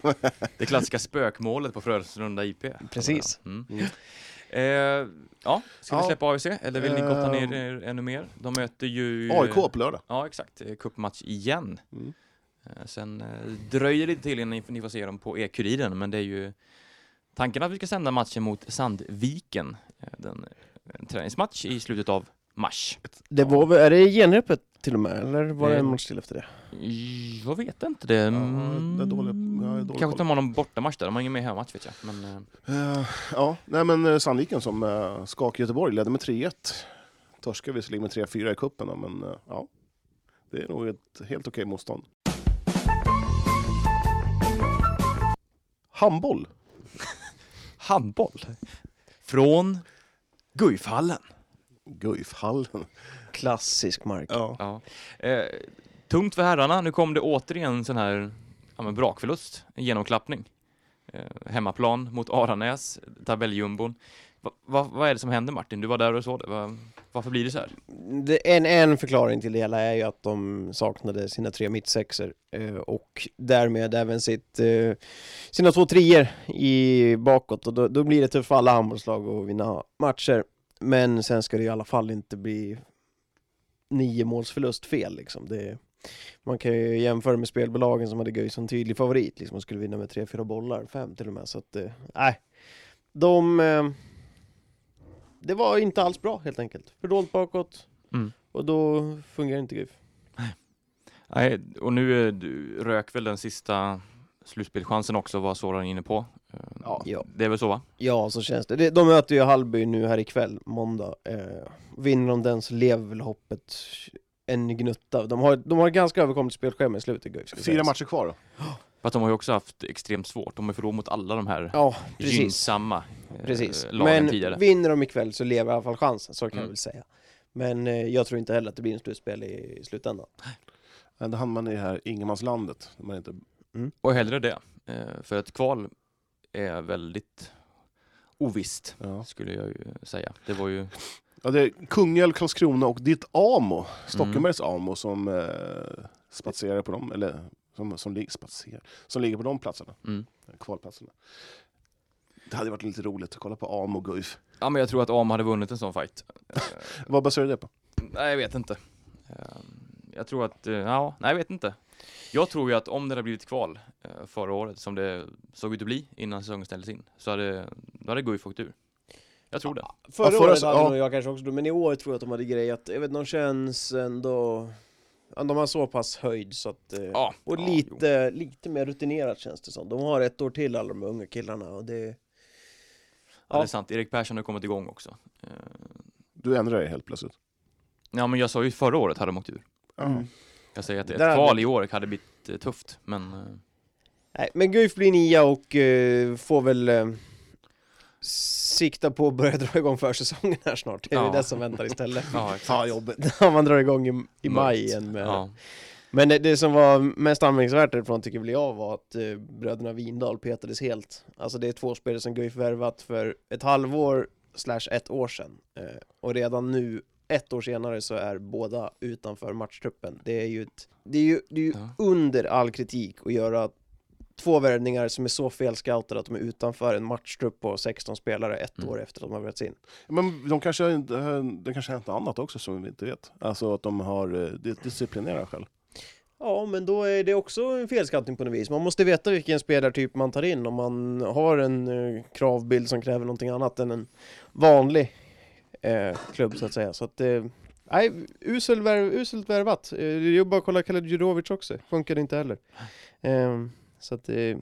Det klassiska spökmålet på Frölunda IP. Precis. Mm. Mm. Eh, ja, ska vi Ja. släppa AFC? Eller vill ni gotta ner er ännu mer? De möter ju... AIK på lördag. Ja, exakt. Eh, Cupmatch igen. Mm. Eh, Sen eh, dröjer det lite till innan ni, får se dem på E-Kuriren, men det är ju tanken att vi ska sända matchen mot Sandviken. Eh, Den, en träningsmatch i slutet av mars. Det var är det genrepet till och med? Eller var det Eh, en match till efter det? Jag vet inte det. Ja, det är dålig- jag är dålig Kanske de har någon bortamatch där. De har ingen mer hemmamatch vet jag. Men, Eh, ja, nej men eh, Sandviken som uh, skakade Göteborg ledde med 3-1. Torskade visserligen med 3-4 i cupen men eh, ja. Det är nog ett helt okej motstånd. Handboll. handboll. Från Guifhallen. Guifhallen. Klassisk mark. Ja. Ja. Eh, tungt för herrarna. Nu kom det återigen en sån här ja, men brakförlust, en genomklappning. Eh, hemmaplan mot Aranäs, tabelljumbon. Va, va, vad är det som händer Martin? Du var där och såg det. Va, varför blir det så här? Det, en, en förklaring till det hela är ju att de saknade sina tre mittsexer eh, och därmed även sitt, eh, sina två trier i bakåt och då, då blir det tufft för alla handbollslag att vinna matcher. Men sen ska det i alla fall inte bli nio målsförlust fel liksom. Det, man kan ju jämföra med spelbolagen som hade Guif som tydlig favorit liksom och skulle vinna med tre, fyra bollar, fem till och med. Så att, eh, nej. De... Eh, det var inte alls bra helt enkelt. För dolt bakåt, Mm. och då fungerar inte GIF. Nej, och nu eh, du rök väl den sista slutspelchansen också, var Soran inne på. Eh, Ja. Det är väl så va? Ja, så känns det. Det- De möter ju Hallby nu här ikväll, måndag. Eh, vinner de den så lever väl hoppet en gnutta. De har, de har ett ganska överkomligt spelschema i slutet, Fyra sägas. matcher kvar då. Fast de har ju också haft extremt svårt. De har förlorat mot alla de här Ja, precis. gynnsamma eh, precis. lagen Men tidigare. vinner de ikväll så lever i alla fall chansen, så kan Mm. jag väl säga. Men eh, jag tror inte heller att det blir en slutspel i, i slutändan. Men Då hamnar man i det här ingenmanslandet. Man inte... Och hellre det. Eh, för ett kval är väldigt ovisst, ja. skulle jag ju säga. Det var ju... Ja, det är Kungälv, Karlskrona och ditt AMO, Stockenbergs AMO, som eh, spatserar på dem, eller som, som, spatserar, som ligger på de platserna, Mm. kvalplatserna. Det hade varit lite roligt att kolla på AMO och Guif. Ja, men jag tror att AM hade vunnit en sån fight. Eh, Vad baserar du det på? nej, jag vet inte. Eh, jag tror att, eh, ja, nej, jag vet inte. Jag tror ju att om det hade blivit kval eh, förra året, som det såg ut att bli innan säsongen ställdes in, så hade, då hade Guif åkt ur. Jag tror det. Förra, förra året hade ja. nog jag kanske också, men i år tror jag att de hade grejat, jag vet de känns ändå, ja, de har så pass höjd så att, eh, Ja, och ja, lite, lite mer rutinerat känns det som. De har ett år till alla de unga killarna och det, Ja, Ja. det är sant. Erik Persson har kommit igång också. Eh, Du ändrar dig helt plötsligt. Ja, men jag sa ju förra året hade de åkt ur. Mm. Jag säger att ett Där kval i år hade blivit eh, tufft, men nej, men Guif blir nia och eh, får väl eh, sikta på att börja dra igång försäsongen här snart. Det är Ja. det som väntar istället. ja, exakt. jobbet. När man drar igång i, i maj igen med Ja. Men det, det som var mest anmärkningsvärt därifrån tycker väl jag var att eh, bröderna Windahl petades helt. Alltså det är två spelare som Guif värvat för ett halvår slash ett år sedan. Eh, och redan nu, ett år senare, så är båda utanför matchtruppen. Det är ju, ett, det är ju, det är ju Ja. under all kritik att göra två värvningar som är så felscoutade att de är utanför en matchtrupp på 16 spelare ett Mm. år efter att de har värvats in. Men de kanske, det kanske har hänt något annat också som vi inte vet. Alltså att de har eh, di- disciplinerat själv. Ja, men då är det också en felscoutning på något vis. Man måste veta vilken spelartyp man tar in om man har en eh, kravbild som kräver någonting annat än en vanlig eh, klubb så att säga. Så att, eh, nej, usel värv, uselt värvat. Eh, det är ju bara att kolla Kalle Djurovic också, funkade inte heller. Så att, eh,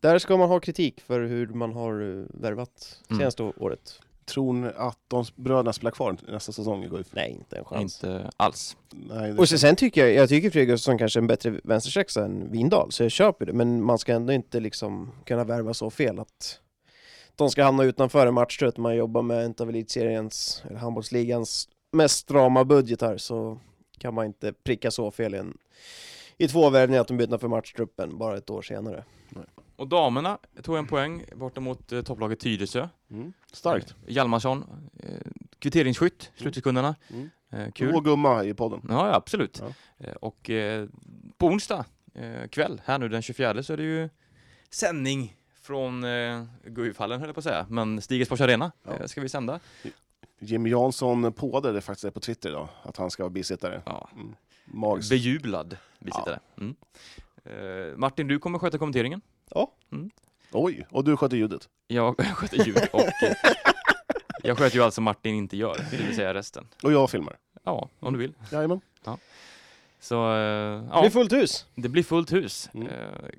Där ska man ha kritik för hur man har eh, värvat Mm. senaste året. Tror ni att de bröderna spelar kvar nästa säsong i Guif? Nej, inte en chans. Inte alls. Nej, Och så, sen tycker jag, jag tycker Fredrik Gustafsson kanske är en bättre vänstersexa än Vindal, så jag köper det. Men man ska ändå inte liksom kunna värva så fel att de ska hamna utanför en matchtrött. Man jobbar med en av elitseriens, eller handbollsligans, mest strama budgetar så kan man inte pricka så fel i, en, i två värvningar att de blir utanför matchtruppen bara ett år senare. Och damerna tog en poäng borta mot eh, topplaget Tyresö. Mm. Starkt. Eh, Hjalmarsson, eh, kvitteringsskytt, slutsekunderna. Mm. Eh, kul. Gumma i podden. Ja, ja absolut. Ja. Eh, och eh, på onsdag kväll, här nu den 24, så är det ju sändning från eh, Guifhallen höll jag på att säga, men Stigesfors Arena Ja. ska vi sända. Jimmy Jansson påade det faktiskt på Twitter idag, att han ska vara bisittare. Ja. Mm. Magiskt. Bejublad bisittare. Mm. Eh, Martin, du kommer sköta kommenteringen. Oj, och du sköter ljudet. Jag sköter ljud och jag sköter ju alltså Martin inte gör, det vill säga resten. Och jag filmar. Ja, om du vill. Jajamän. Så eh, Det ja, blir fullt hus! det blir fullt hus. Mm. Eh,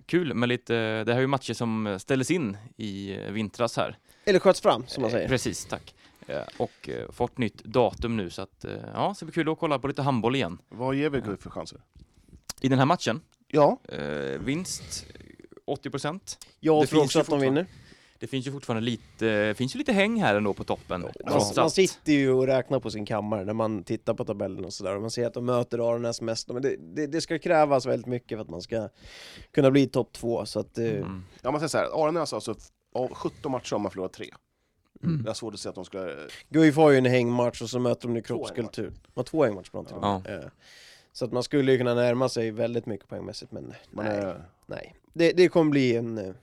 kul med lite, det här är ju matcher som ställdes in i vintras här. Eller sköts fram, som man Eh, säger. Precis, tack. Eh, Och eh, fått nytt datum nu så att eh, ja, så blir kul att kolla på lite handboll igen. Vad ger vi Guif för chanser? I den här matchen, Ja, eh, vinst eh, 80 procent. Jag det tror finns också ju att de fortfarande- vinner. Det finns ju fortfarande lite, finns ju lite häng här ändå på toppen. Man, trots man allt. sitter ju och räknar på sin kammare när man tittar på tabellen och sådär och man ser att de möter Aranäs mest. Men det, det, det ska krävas väldigt mycket för att man ska kunna bli topp två. Så att, Mm. ja man säger så här, Aranäs har alltså av 17 matcher har man förlorat tre. Mm. Jag har svårt att se att de skulle... Guif har ju en hängmatch och så möter de nu kroppskultur. De har två hängmatcher till och Ja. Eh, Så att man skulle ju kunna närma sig väldigt mycket poängmässigt men Man nej, är nej. Det, det kommer bli en eh,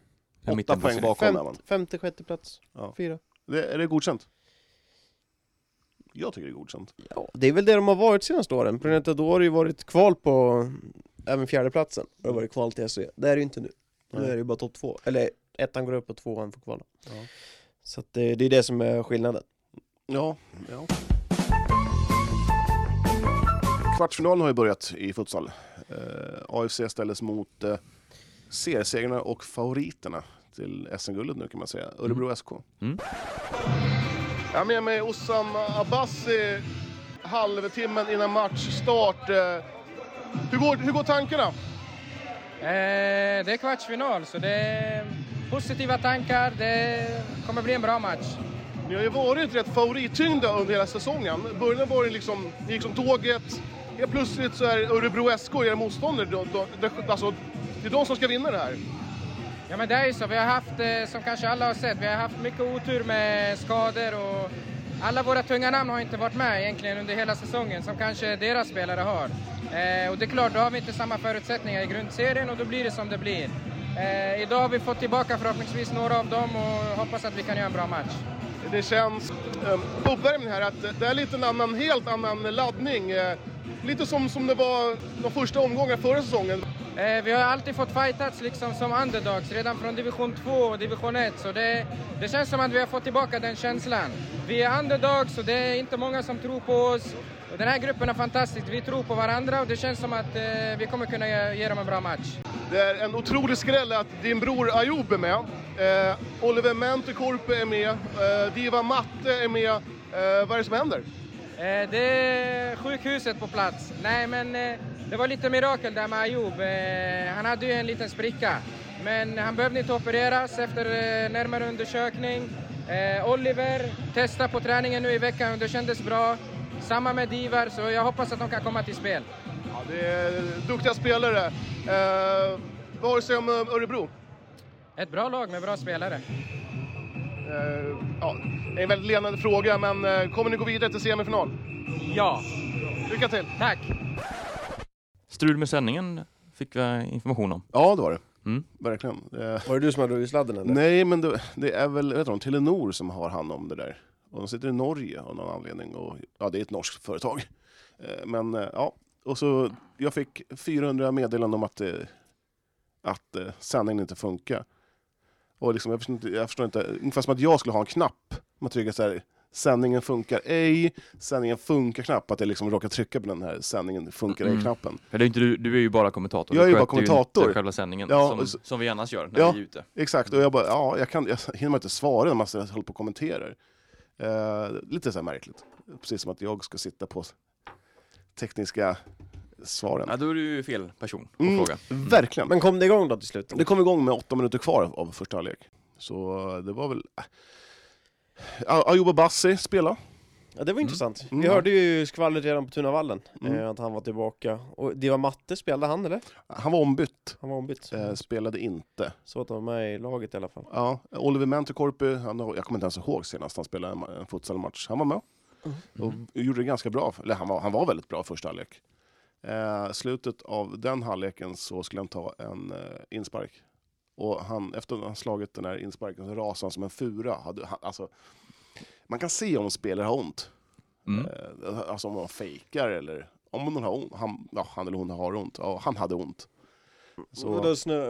åtta poäng bakom femt, femte, sjätte plats. Ja. Fyra. Det, är det godkänt? Jag tycker det är godkänt. Ja, det är väl det de har varit senaste åren. Problemet är då har det ju varit kval på även fjärdeplatsen. Det har varit kval till SE. Det är det ju inte nu. Nu är det ju bara topp två. Eller ettan går upp och tvåan får kvala. Ja. Så att det, det är det som är skillnaden. Ja, ja. Kvartsfinalen har ju börjat i futsal. Eh, AFC ställdes mot eh, seriesegrarna och favoriterna till SM-guldet nu kan man säga. Örebro SK. Mm. Jag är med mig Osam Abbasi halvtimmen innan matchstart. Eh, hur, går, hur går tankarna? Eh, det är kvartsfinal, så det är positiva tankar. Det kommer bli en bra match. Ni har ju varit rätt favorittyngda under hela säsongen. I början var det liksom, ni gick som tåget. Helt plötsligt så är Örebro SK era motståndare. Då, då, det, alltså, det är de som ska vinna det här. Ja, men det är ju så. Vi har haft, eh, som kanske alla har sett, vi har haft mycket otur med skador och alla våra tunga namn har inte varit med egentligen under hela säsongen som kanske deras spelare har. Eh, och det är klart, då har vi inte samma förutsättningar i grundserien och då blir det som det blir. Eh, idag har vi fått tillbaka förhoppningsvis några av dem och hoppas att vi kan göra en bra match. Det känns eh, på uppvärmningen här att det är lite en annan, helt annan laddning. Eh, lite som, som det var de första omgångarna förra säsongen. Eh, vi har alltid fått fightats liksom som underdogs, redan från division 2 och division 1. Så det, det känns som att vi har fått tillbaka den känslan. Vi är underdogs och det är inte många som tror på oss. Den här gruppen är fantastisk, vi tror på varandra och det känns som att eh, vi kommer kunna ge, ge dem en bra match. Det är en otrolig skräll att din bror Ayoub är med. Eh, Oliver Mentekorpe är med. Eh, Diva Matte är med. Eh, vad är det som händer? Eh, det är sjukhuset på plats. Nej, men eh, det var lite mirakel där med Ayoub. Eh, han hade ju en liten spricka. Men han behövde inte opereras efter närmare undersökning. Oliver testade på träningen nu i veckan och det kändes bra. Samma med Divar, så jag hoppas att de kan komma till spel. Ja, det är duktiga spelare. Eh, vad har du att säga om eh, Örebro? Ett bra lag med bra spelare. Eh, ja, det är en väldigt ledande fråga, men eh, kommer ni gå vidare till semifinal? Ja, Lycka till! tack! Strul med sändningen fick vi information om. Ja, det var det. Mm. Verkligen. Eh, Var det du som hade dragit sladden eller? nej, men det, det är väl vet du, Telenor som har hand om det där. Och de sitter i Norge av någon anledning. Och, ja, det är ett norskt företag. Eh, men eh, ja, och så jag fick 400 meddelanden om att, eh, att sändningen inte funkar. Och liksom, jag, förstår inte, jag förstår inte, ungefär som att jag skulle ha en knapp. Man trycker så här, Sändningen funkar ej, sändningen funkar knappt, att jag liksom råkar trycka på den här sändningen funkar Mm. ej-knappen. Inte du, du är ju bara kommentator. Jag är ju bara ju kommentator. inte själva sändningen Ja, som, så- som vi annars gör när Ja. vi är ute. Exakt, och jag bara, ja, jag, kan, jag hinner man inte svara när man håller på och kommenterar. Eh, lite så här märkligt. Precis som att jag ska sitta på tekniska svaren. Ja, då är du ju fel person på Mm. fråga. Verkligen. Men kom det igång då till slut? Det kom igång med åtta minuter kvar av första halvlek. Så eh, det var väl... äh. Ayoub Bassi spela. Ja, det var intressant. Mm. Vi hörde ju skvallret redan på Tunavallen, Mm. eh, att han var tillbaka. Och det var Matte, spelade han eller? Han var ombytt, Han var ombytt. eh, spelade inte. Så att han var med i laget i alla fall. Ja, Oliver Mentorkorpi, han, har- jag kommer inte ens ihåg senast han spelade en, ma- en futsalmatch. Han var med och gjorde det ganska bra, eller han var, han var väldigt bra första halvlek. Eh, slutet av den halvleken så skulle han ta en eh, inspark. Och han, efter att han slagit den här insparken så rasade han som en fura. Hade, han, alltså, man kan se om spelare har ont. Mm. Eh, alltså om man fejkar eller om någon har ont. Han, ja, han eller hon har ont. Ja, han hade ont. Så- Och då snö...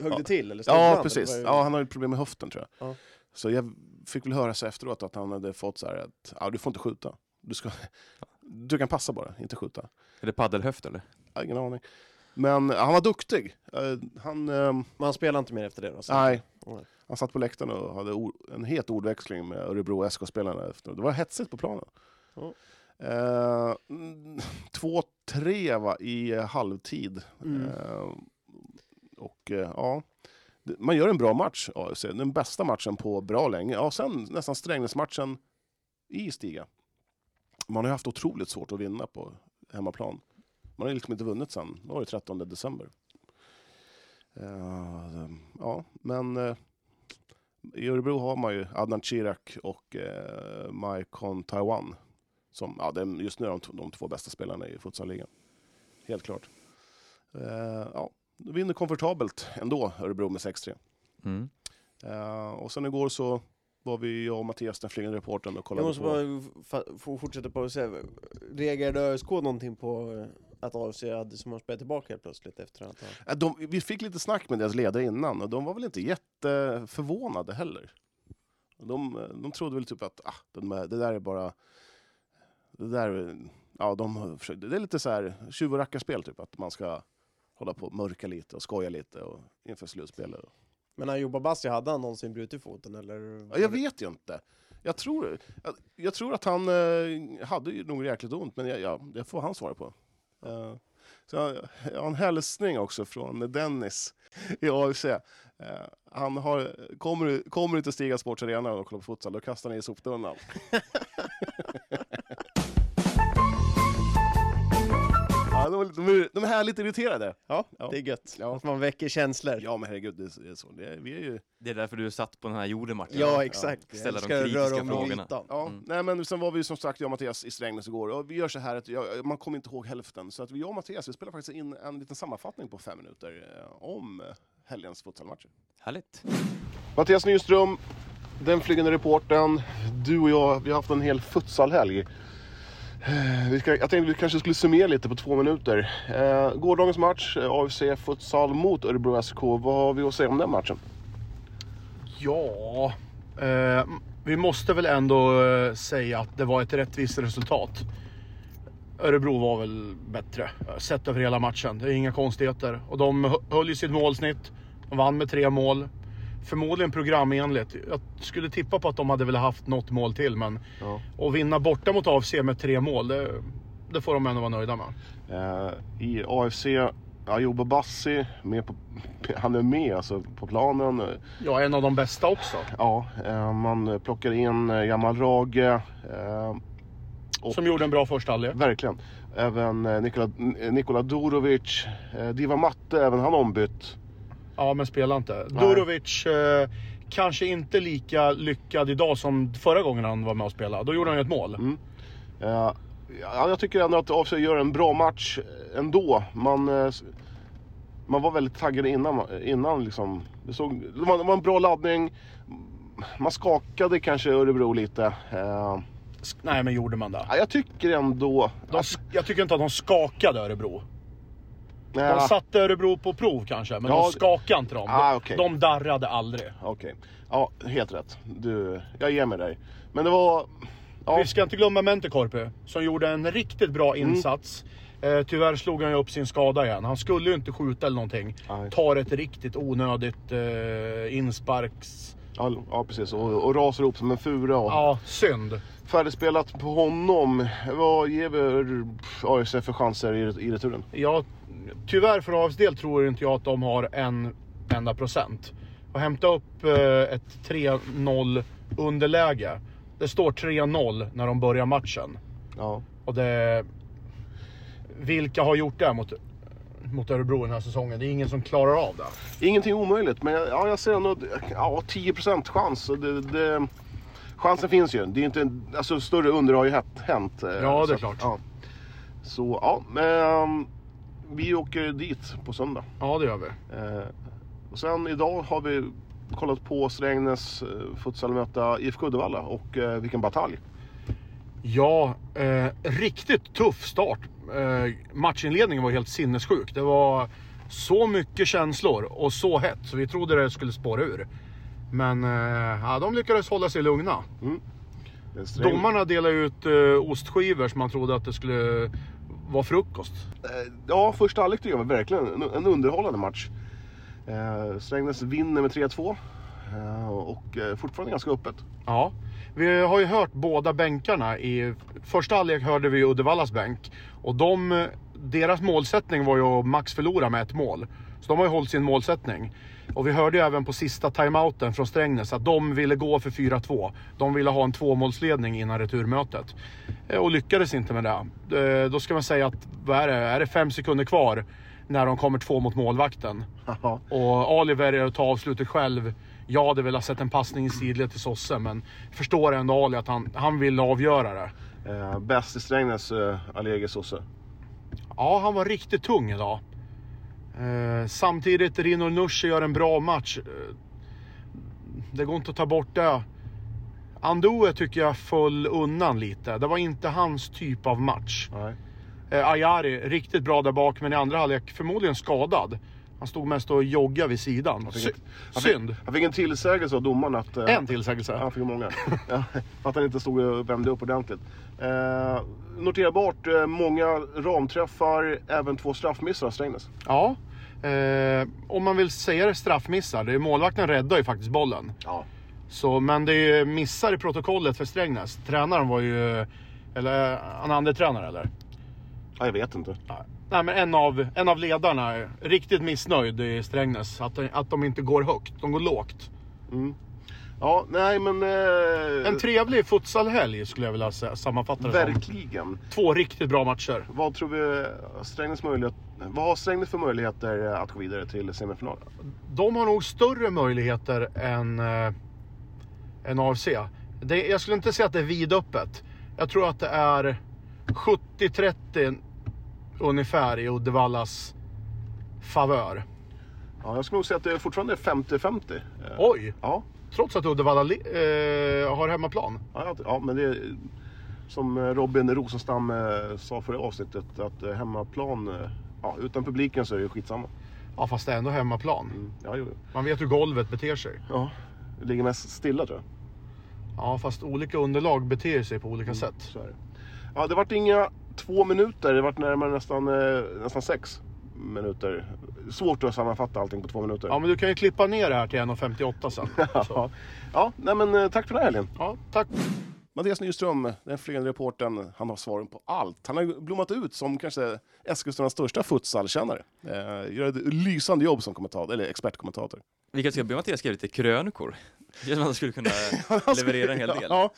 Högg Ja. det till? Eller Ja, han? precis. Var ju- Ja, han har ju problem med höften tror jag. Ja. Så jag fick väl höra så efteråt att han hade fått så här att ja, du får inte skjuta. Du, ska, du kan passa bara, inte skjuta. Är det paddelhöft eller? Ja, Ingen aning. Men han var duktig. Eh, Han, ehm, Men han spelade inte mer efter det då? så- nej, Nej. Han satt på läktaren och hade en het ordväxling med Örebro SK-spelarna. efter. Det var hetsigt på planen. Ja. Eh, mm, 2-3 va, i halvtid. Mm. Eh, och eh, ja, man gör en bra match, AFC. Den bästa matchen på bra länge. Ja, sen nästan Strängnäsmatchen i Stiga. Man har ju haft otroligt svårt att vinna på hemmaplan. Man har liksom inte vunnit sen, det var det 13 december. Eh, ja, men eh, i Örebro har man ju Adnan Chirac och eh, Maikon Taiwan. Som, ja, är just nu de, t- de två bästa spelarna i futsalligan. Helt klart. Eh, ja, de vinner komfortabelt ändå, Örebro med 6-3. Mm. Eh, och sen igår så var vi, jag och Mattias, den flygande reportern, och Jag kollade måste på... bara fortsätta på att säga, reagerade ÖSK någonting på eh, att AFC hade som har spelat tillbaka helt plötsligt efter att ha... Eh, De, vi fick lite snack med deras ledare innan och de var väl inte jätteförvånade heller. De, de trodde väl typ att ah, det där är bara... Det där är- ja, de har försökt, det är lite så här tjuv och rackarspel, typ. Att man ska hålla på och mörka lite och skoja lite och, inför slutspelet. Men Ayub Abassi, hade han någonsin brutit foten eller? Ja, jag vet ju inte. Jag tror, jag, jag tror att han eh, hade ju nog jäkligt ont, men jag, ja, det får han svara på. Eh, så jag, har en hälsning också från Dennis i AFC. Eh, han har, kommer, kommer du till Stiga Sports Arena och kollar på futsal, då kastar ni i soptunnan. de, är, de, är, de är härligt irriterade. Ja, Ja. det är gött. Ja. Att man väcker känslor. Ja, men herregud, det är, så. Det är, vi är ju... Det är därför du är satt på den här jorden Martin. Ja, exakt. Ja, ställa de Ska kritiska röra om frågorna. Ja, Mm. nej, men sen var vi som sagt, jag och Mattias i Strängnäs igår och vi gör så här att jag, man kommer inte ihåg hälften. Så att jag och Mattias, vi spelar faktiskt in en liten sammanfattning på fem minuter eh, om helgens futsalmatcher. Härligt. Mattias Nyström, den flygande reportern. Du och jag, vi har haft en hel futsalhelg. Vi ska, jag tänkte vi kanske skulle summera lite på två minuter. Eh, gårdagens match, eh, AFC futsal mot Örebro SK. Vad har vi att säga om den matchen? Ja, eh, vi måste väl ändå eh, säga att det var ett rättvist resultat. Örebro var väl bättre, sett över hela matchen. Det är inga konstigheter. Och de höll ju sitt målsnitt. De vann med tre mål. Förmodligen programenligt. Jag skulle tippa på att de hade velat haft något mål till, men Ja. att vinna borta mot AFC med tre mål, det, det får de ändå vara nöjda med. Eh, I AFC, Ayoub Bassi, med på, han är med alltså, på planen. Ja, en av de bästa också. Ja, eh, man plockar in eh, Jamal Rage. Eh, Och- Som gjorde en bra första halvlek. verkligen. Även eh, Nikola, Nikola Durovic. Eh, Diva Matte, även han ombytt. Ja, men spelar inte. Nej. Durovic eh, kanske inte lika lyckad idag som förra gången han var med och spelade. Då gjorde han ju ett mål. Mm. Eh, ja, jag tycker ändå att AFC gör en bra match ändå. Man, eh, man var väldigt taggad innan. innan liksom. det, såg, det, var, det var en bra laddning. Man skakade kanske Örebro lite. Eh, Nej, men gjorde man det? ja, jag tycker ändå... De, jag tycker inte att de skakade Örebro. De Ja. satte Örebro på prov kanske, men Ja, de skakade inte dem. Ah, de, okej. de darrade aldrig. Okej. Ja, helt rätt. Du, jag ger mig dig. Men det var... Ja, Vi ska inte glömma Mentekorpi, som gjorde en riktigt bra Mm. insats. Eh, tyvärr slog han ju upp sin skada igen. Han skulle ju inte skjuta eller någonting. Nej. Tar ett riktigt onödigt eh, insparks... ja, ja precis. Och, och rasar ihop som en fura. Och Ja, synd. Färdigspelat på honom. Vad ger AIC för chanser i, i returen? Ja, tyvärr för AFs del tror inte jag att de har en enda procent. Att hämta upp eh, ett 3-0 underläge. Det står 3-0 när de börjar matchen. Ja. Och det... Vilka har gjort det mot, mot Örebro den här säsongen? Det är ingen som klarar av det. Ingenting omöjligt, men ja, jag ser ändå ja, 10% chans. Det, det, chansen finns ju. Det är inte, alltså, större under har ju hänt. eh, Ja, det är klart. Ja. Så ja, men, vi åker dit på söndag. Ja, det gör vi. Eh, och sen idag har vi kollat på Strängnäs eh, futsal möta IFK Uddevalla och eh, vilken batalj. Ja, eh, riktigt tuff start. Eh, matchinledningen var helt sinnessjuk. Det var så mycket känslor och så hett så vi trodde det skulle spåra ur. Men eh, ja, de lyckades hålla sig lugna. Sträng- Domarna delade ut eh, ostskivor som man trodde att det skulle vara frukost. Eh, Ja, första halvlek tycker jag var verkligen en, en underhållande match. Eh, Strängnäs vinner med 3-2 eh, och eh, fortfarande ganska öppet. Ja, vi har ju hört båda bänkarna. I första halvlek hörde vi Uddevallas bänk. Och de, deras målsättning var ju att max förlora med ett mål. Så de har ju hållit sin målsättning. Och vi hörde ju även på sista timeouten från Strängnäs att de ville gå för 4-2. De ville ha en tvåmålsledning innan returmötet. Eh, Och lyckades inte med det. Eh, Då ska man säga att, vad är det, är det fem sekunder kvar när de kommer två mot målvakten. Ja. Och Oliver tar avslutet själv. Jag hade velat sett en passning i sidled till Sosse, men förstår ändå Ali att han, han vill avgöra det. Eh, bäst i Strängnäs, eh, Alege Sosse. Ja, han var riktigt tung idag. Eh, samtidigt, Rino Nushi gör en bra match. Eh, det går inte att ta bort det. Andoe tycker jag föll undan lite. Det var inte hans typ av match. Nej. Eh, Ayari, riktigt bra där bak, men i andra halvlek förmodligen skadad. Han stod mest och joggade vid sidan. fick Sy- han fick- synd. Han fick en tillsägelse av domaren att... eh, En tillsägelse. Han fick många. ja, att han inte stod och vände upp ordentligt. Eh, noterbart, eh, många ramträffar, även två straffmissar Strängnäs. Ja, eh, om man vill säga det straffmissar. Det är, målvakten räddar ju faktiskt bollen. Ja. Så, men det är missar i protokollet för Strängnäs. Tränaren var ju... Eller eh, han är andre tränare eller? ja, jag vet inte. Nej men en av, en av ledarna är riktigt missnöjd i Strängnäs. Att, de- att de inte går högt, de går lågt. Ja, nej men... Eh, En trevlig futsalhelg skulle jag vilja säga, sammanfatta det som. Verkligen. Två riktigt bra matcher. Vad tror vi Strängnäs möjlighet, vad har Strängnäs för möjligheter eh, att gå vidare till semifinal? De har nog större möjligheter än, äh, än AFC. Det, jag skulle inte säga att det är vidöppet. Jag tror att det är 70-30 ungefär i Uddevallas favör. Ja, jag skulle nog säga att det fortfarande är 50-50. Eh, Oj! Ja, Trots att Uddevalla eh, har hemmaplan. ja, ja, men det är som eh, Robin Rosenstam eh, sa förra avsnittet att hemmaplan, ja, utan publiken så är det skitsamma. Ja, fast det är ändå hemmaplan. Mm, ja, jo, Man vet hur golvet beter sig. ja, det ligger mest stilla tror jag. Ja, fast olika underlag beter sig på olika sätt. Så är det. Ja, det vart inga två minuter, det vart närmare nästan, eh, nästan sex minuter. Svårt att sammanfatta allting på två minuter. Ja, men du kan ju klippa ner det här till 1.58 sen. Så. ja, ja nej, men eh, tack för den här helgen. Ja, tack. Mattias Nyström, den flygande reportern, han har svaren på allt. Han har ju blommat ut som kanske Eskilstunas största futsalkännare. Eh, gör ett lysande jobb som kommentator, eller expertkommentator. Vi kanske ska be Mattias skriva lite krönikor. Det känns som att han skulle kunna leverera en hel del. Ja,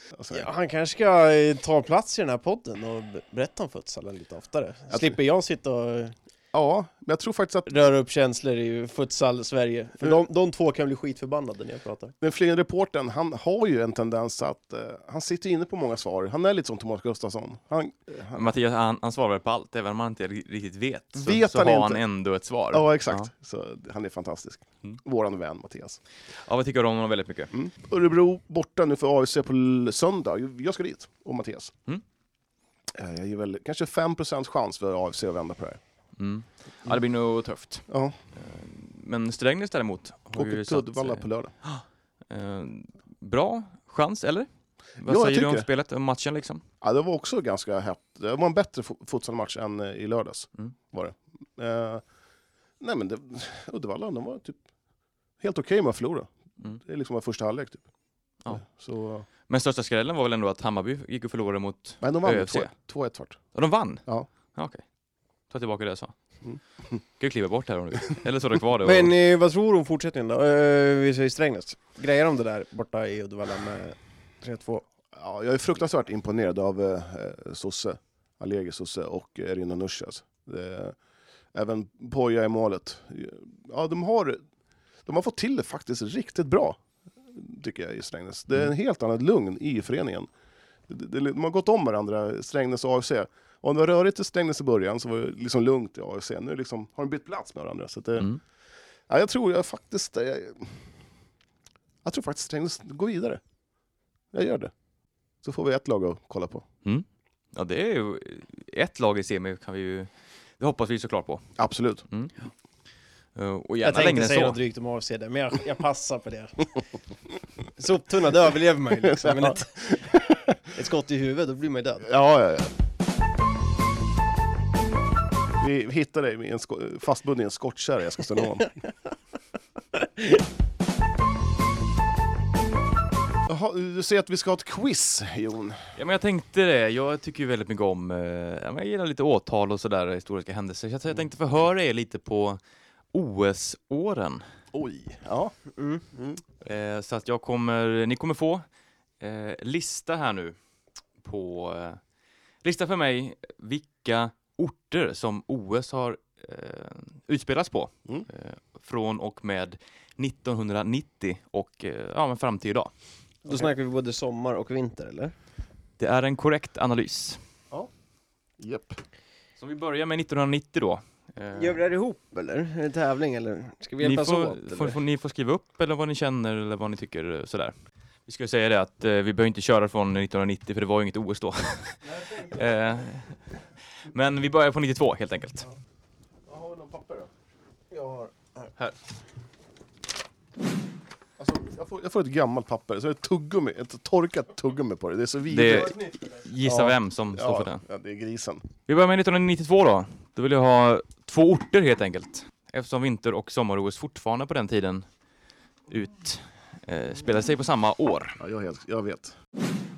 Ja, han kanske ska eh, ta plats i den här podden och be- berätta om futsalen lite oftare. Slipper jag sitta och ja, men jag tror faktiskt att röra upp känslor i futsal-Sverige. För de, de två kan bli skitförbannade när jag pratar. den flygande reportern, han har ju en tendens att eh, han sitter inne på många svar. Han är lite som Thomas Gustafsson. Han, han, Mattias, han, han svarar på allt, även om han inte ri- riktigt vet. Så, Vet så han har inte? han ändå ett svar. ja, exakt. Så han är fantastisk. Mm. Våran vän Mattias. Ja, vad tycker om honom väldigt mycket? Mm. Örebro borta nu för AIC på söndag. Jag ska dit, och Mattias. Mm. Eh, Jag ger väl kanske 5% chans för AFC att vända på det här. Mm. Ja, det blir nog tufft. Ja, Eh, Men Strängnäs däremot har åker till Uddevalla eh, på lördag. eh, Bra chans, eller? Vad Ja, säger du om det. spelet, om matchen liksom? Ja, det var också ganska häft. Det var en bättre futsalmatch än eh, i lördags. Mm. Var det. Eh, nej men det, Uddevalla, de var typ helt okej med att förlora. Mm. Det är liksom var första halvlek typ. Ja. Så, Men största skrällen var väl ändå att Hammarby gick och förlorade mot... men de vann ÖFC. 2-1 2-1 vart. Ja, de vann? Ja. ja Okej. Ta tillbaka det jag sa. Mm. Kan ju kliva bort här om du vill. Eller så är det kvar det. och- Men eh, vad tror du om fortsättningen då? Eh, vi säger Strängnäs. Grejer de det där borta i Uddevalla med 3-2? Ja, jag är fruktansvärt imponerad av eh, Sosse, Alegi Sosse och Erino Nusjas. Det- Även Poja i målet. Ja, de har, de har fått till det faktiskt riktigt bra, tycker jag, i Strängnäs. Det är en helt annat lugn i föreningen. De har gått om varandra, Strängnäs och AFC. Om det var rörigt i Strängnäs i början så var det liksom lugnt i AFC. Nu liksom, har de bytt plats med varandra. Så att det, Mm. ja, jag tror jag faktiskt... Jag, jag tror faktiskt Strängnäs går vidare. Jag gör det. Så får vi ett lag att kolla på. Ja, det är ju... Ett lag i semi kan vi ju... Det hoppas vi såklart på. Absolut. Eh, Och Jag tänkte säga så. något drygt om AFC där, men jag, jag passar på det. Soptunna, det överlever man ju liksom. Men ett, ett skott i huvudet, då blir man ju död. Ja, ja, ja. Vi hittar dig med en sko- fastbunden i en skottkärra ställa om. Jaha, du säger att vi ska ha ett quiz, Jon. Ja, men jag tänkte det. Jag tycker ju väldigt mycket om... eh, jag gillar lite åtal och sådär, historiska händelser. Så jag tänkte förhöra er lite på OS-åren. Oj. Ja. Mm. Mm. Eh, så att jag kommer... Ni kommer få eh, lista här nu på... Eh, lista för mig vilka orter som OS har eh, utspelats på. Mm. Eh, från och med 1990 och eh, ja, men fram till idag. Då snackar vi både sommar och vinter, eller? Det är en korrekt analys. Japp. Så vi börjar med 1990 då. Eh, Gör vi det ihop, eller? Är det tävling, eller? Ska vi ni, hjälpas får, åt? får, får, ni får skriva upp eller vad ni känner eller vad ni tycker eh, sådär. Vi ska ju säga det att eh, vi behöver inte köra från 1990 för det var ju inget OS då. eh, men vi börjar på 92 helt enkelt. Har vi någon papper då? Jag har... Här. Alltså, jag, får, jag får ett gammalt papper, så är det ett tuggummi, ett torkat tuggummi på det. Det är så vidrigt. Det, gissa Ja. vem som står för Ja, det. ja, det är grisen. Vi börjar med 1992 då. Då vill jag ha två orter helt enkelt. Eftersom vinter och sommar-OS fortfarande på den tiden ut eh, spelar sig på samma år. Ja, jag, helt, jag vet.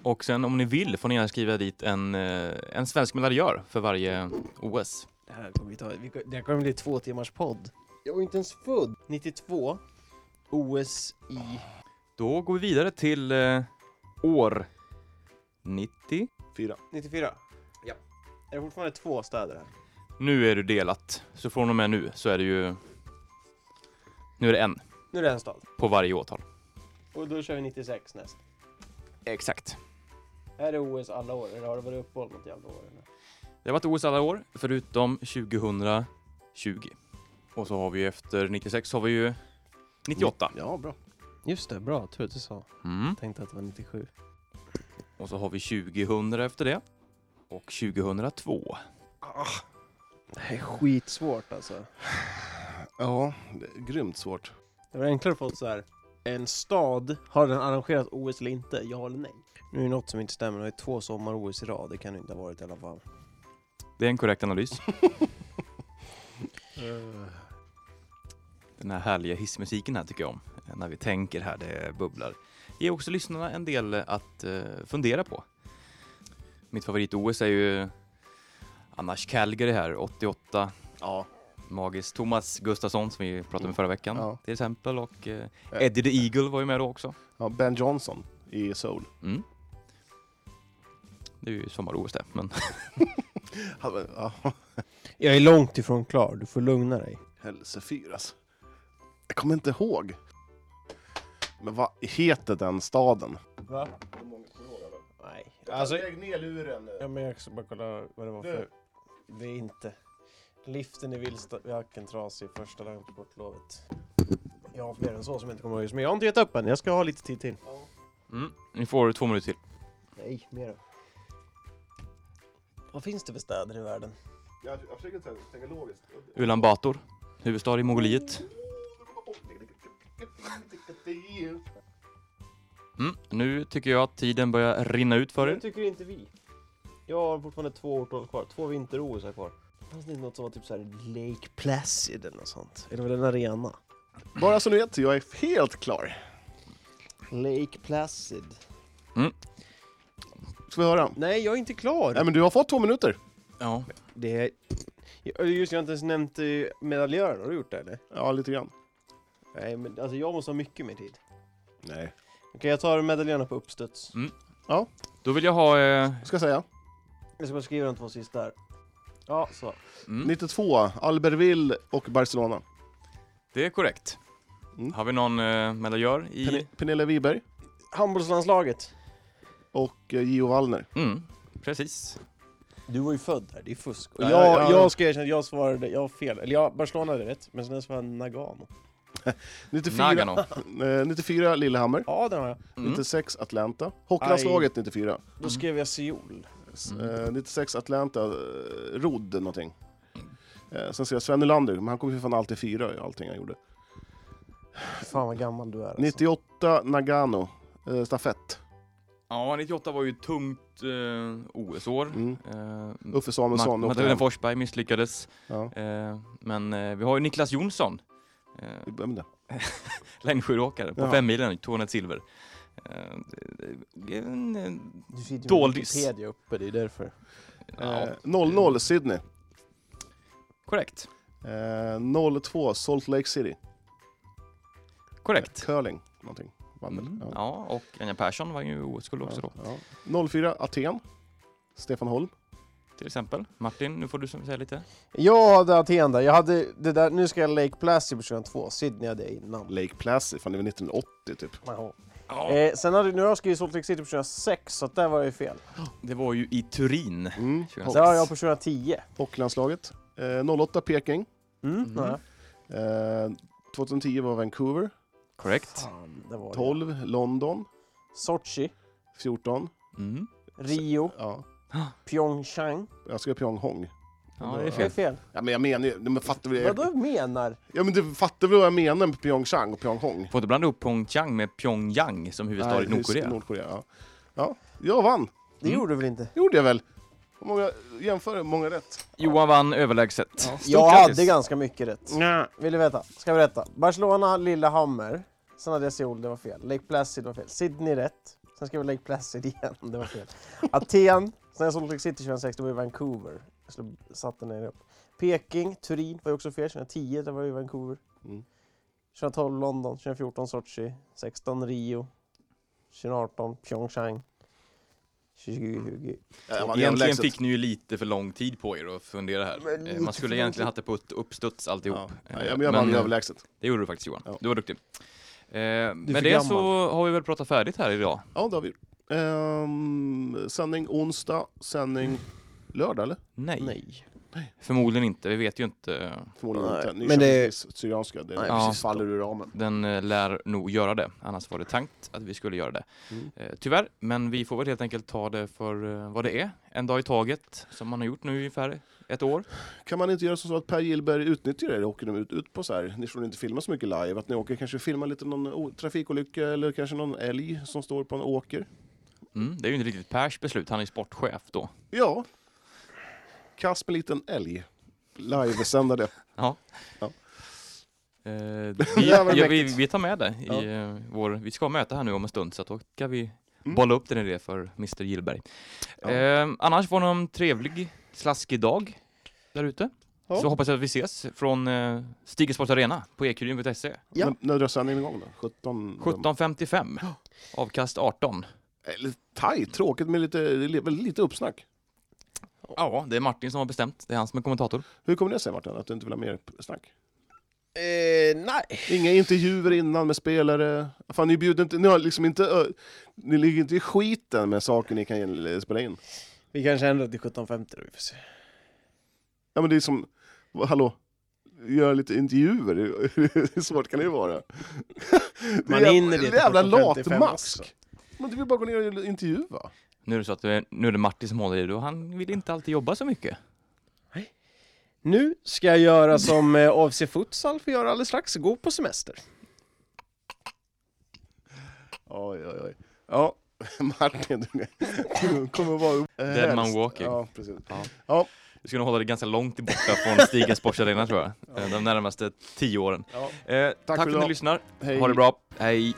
Och sen om ni vill får ni gärna skriva dit en, eh, en svensk medaljör för varje OS. Det här kommer vi ta... vi- Det här kommer bli två timmars podd. Jag var inte ens född. 92. OS i... Då går vi vidare till eh, år 90. Fyra. 94. Ja. Är det fortfarande två städer här? Nu är det delat, så från och med nu så är det ju... Nu är det en Nu är det en stad. på varje årtal. Och då kör vi 96 näst. Exakt. Är det OS alla år? Eller har det varit uppehåll något jävla år? Eller? Det har varit OS alla år, förutom 2020. Och så har vi efter 96 har vi ju 98. Ja, bra. Just det, bra. Tur att du sa. Mm. Tänkte att det var 97. Och så har vi 2000 efter det. Och 2002. Det här är skitsvårt alltså. Ja, det är grymt svårt. Det var enklare att få så här. En stad, har den arrangerat OS eller inte? Ja eller nej? Nu är det något som inte stämmer. Det är två sommar-OS i rad. Det kan det inte ha varit i alla fall. Det är en korrekt analys. Den här härliga hissmusiken här tycker jag om. När vi tänker här, det bubblar. Ger också lyssnarna en del att eh, fundera på. Mitt favorit-OS är ju annars Calgary här, 88. Ja. Magiskt. Thomas Gustafsson som vi pratade med förra veckan Ja. till exempel. Och eh, Eddie the Eagle var ju med då också. ja. Ben Johnson i Soul. Mm. Det är ju sommar-OS det, men Ja, Jag är långt ifrån klar. Du får lugna dig. Hälsefyr alltså. Jag kommer inte ihåg. Men vad heter den staden? Va? Nej. Alltså, Lägg ner luren ja, men jag ska bara kolla vad det var för... Det är inte... Liften i Vildstacken trasig första dagen på sportlovet. Jag har fler än så som jag inte kommer ihåg just, men jag har inte gett upp än. Jag ska ha lite tid till. mm. ni får två minuter till. Nej, mer. Vad finns det för städer i världen? Jag, jag försöker tänka, tänka logiskt. Ulan Bator, huvudstad i Mongoliet. Mm, nu tycker jag att tiden börjar rinna ut för Det er. tycker inte vi. Jag har fortfarande två årtal kvar, två vinter-OS kvar. Fanns det inte något som var typ såhär Lake Placid eller något sånt? Eller var det en arena? Bara så ni vet, jag är helt klar. Lake Placid. Ska vi höra? Nej, jag är inte klar! Nej men du har fått två minuter. Ja, Det är... Just jag har inte ens nämnt eh, medaljören, har du gjort det eller? Ja, lite grann. Nej men alltså jag måste ha mycket mer tid. Nej. Okej, jag tar medaljörerna på uppstuds. då vill jag ha... Eh, Ska jag säga. Jag ska bara skriva de två sista här. Ja, så. mm, 92, Albertville och Barcelona. det är korrekt. Mm. Har vi någon eh, medaljör i... Pen- Pernilla Wiberg Handbollslandslaget. och eh, Gio Wallner. Mm, precis. Du var ju född där, det är fusk. Och Ja, jag, ja, ja. jag ska erkänna att jag svarade, jag har fel. Eller jag, Barcelona hade rätt, men sen svarade jag Nagano. 94, Nagano. eh, 94 Lillehammer. Ja, den har jag. Mm. 96 Atlanta. Hockeylandslaget 94. Då skrev jag Seoul. Mm. Eh, 96 Atlanta, eh, rodd någonting. Eh, sen ser jag Sven Nylander, men han kom ju fan alltid fyra i allting han gjorde. Fan vad gammal du är alltså. 98 Nagano, eh, stafett. Ja, 98 var ju ett tungt eh, OS-år. Mm. Eh, Uffe Samuelsson. Ma- Magdalena. Forsberg misslyckades. Ja, Eh, men eh, vi har ju Niklas Jonsson. Eh, vem det? Längdskidåkare på Ja. femmilen, tog han ett silver. Eh, det- det är en, eh, Du sitter med Doldis. Wikipedia uppe, det är därför. ja, Eh, 00 Sydney. korrekt. Eh, 02 Salt Lake City. Korrekt. Curling, någonting. Mm. Ja. Ja, och Anja Persson var ju OS-guld också då, Ja. 04 Aten. Stefan Holm. till exempel. Martin, nu får du säga lite. Jag hade Aten där, jag hade det där, nu ska jag Lake Placid på 22, Sydney hade jag innan. Lake Placid, fan det var 1980 typ. Jaha. Ja. Eh, sen hade, nu har jag skrivit Salt Lake City på 26, så att där var jag ju fel. Det var ju i Turin. Mm. 2006. Där har jag på 2010. Hockeylandslaget. Eh, 08 Peking. Mm. Mm. Eh, 2010 var Vancouver. Korrekt. Fan, det var det. 12 London. Sochi, 14. Mm. Rio, Ja, Pyeongchang. jag skrev Pyeonghong. Ja, det är fel. fel. Ja, men jag menar ju, men fattar väl Vadå menar? Ja men du fattar väl vad jag menar med Pyeongchang och Pyeonghong? Får inte blanda upp Pyeongchang med Pyongyang som huvudstad i Nej, Nordkorea. Nordkorea ja. ja, jag vann. Det Mm. gjorde du väl inte? gjorde jag väl. Hur många, jämför många rätt. Johan vann överlägset. Ja. Jag grattis. hade ganska mycket rätt. Nja. Vill du veta? Ska jag berätta? Barcelona, Lillehammer. Sen hade jag Seoul, det var fel. Lake Placid var fel. Sydney rätt. Sen skrev jag Lake Placid igen, det var fel. Aten, sen jag Salt Lake City 2006, det var i Vancouver. Jag skulle satte ner upp. Peking, Turin var ju också fel. 2010, det var i Vancouver. Mm. 2012 London, 2014 Sochi, 16 Rio, 2018 Pyeongchang, 2020. Jag vann Egentligen fick ni ju lite för lång tid på er att fundera här. Men Eh, Man skulle egentligen haft det på ett uppstuds alltihop. Ja, Eh, ja, men jag vann ju eh, överlägset. Det gjorde du faktiskt Johan. Ja. Du var duktig. Eh, med det gammal. så har vi väl pratat färdigt här idag. Ja, det har vi gjort. Ehm, sändning onsdag, sändning lördag eller? Nej. Nej. Förmodligen inte. Vi vet ju inte. Förmodligen Nej, inte. men det- Nyköpingsviss, Syrianska, det Nej, Ja. precis faller ur ramen. Den eh, lär nog göra det. Annars var det tänkt att vi skulle göra det. Mm. Eh, tyvärr, men vi får väl helt enkelt ta det för eh, vad det är. En dag i taget, som man har gjort nu i ungefär ett år. Kan man inte göra så att Per Gillberg utnyttjar det? Åker de ut, ut på så här, ni får inte filma så mycket live, att ni åker kanske filma lite någon trafikolycka eller kanske någon älg som står på en åker? Mm, det är ju inte riktigt Pers beslut. Han är sportchef då. Ja. Kast med en liten älg. Livesända det. Ja. Ja. Eh, vi, ja, vi, vi tar med det i Ja. eh, vår... Vi ska möta här nu om en stund så då ska vi Mm. bolla upp den idé för Mr Gillberg. Ja. Eh, annars var det en trevlig, slaskig dag där ute. Ja. Så hoppas jag att vi ses från eh, Stigesports Arena på ekuryn.se. Ja. När drar sändningen igång då? 17? 17.55. Avkast 18. Eller tajt, tråkigt med lite, lite, lite uppsnack. Ja, det är Martin som har bestämt. Det är han som är kommentator. Hur kommer det sig Martin, att du inte vill ha mer snack? Eh, nej. Inga intervjuer innan med spelare. Fan, ni bjuder inte, ni har liksom inte, ö, ni ligger inte i skiten med saker ni kan spela in. Vi kanske ändrar till 17.50 då, vi får se. Ja men det är som, hallå, göra lite intervjuer, hur svårt kan det vara? Det Man är hinner det till jävla 17.55 latmask! också. Men du vill bara gå ner och intervjua. Nu är det så att det är, nu är det Martin som håller i det och han vill inte alltid jobba så mycket. Nu ska jag göra som eh, AFC Futsal får göra alldeles strax, gå på semester. Oj, oj, oj. Ja, Martin, du, kommer vara... Dead man walking. Ja, precis. Ja. Ja. Du ska nog hålla dig ganska långt borta från Stiga Sportsarena tror jag, eh, de närmaste tio åren. Ja. Eh, tack, för för att ni lyssnar, Hej. ha det bra, hej!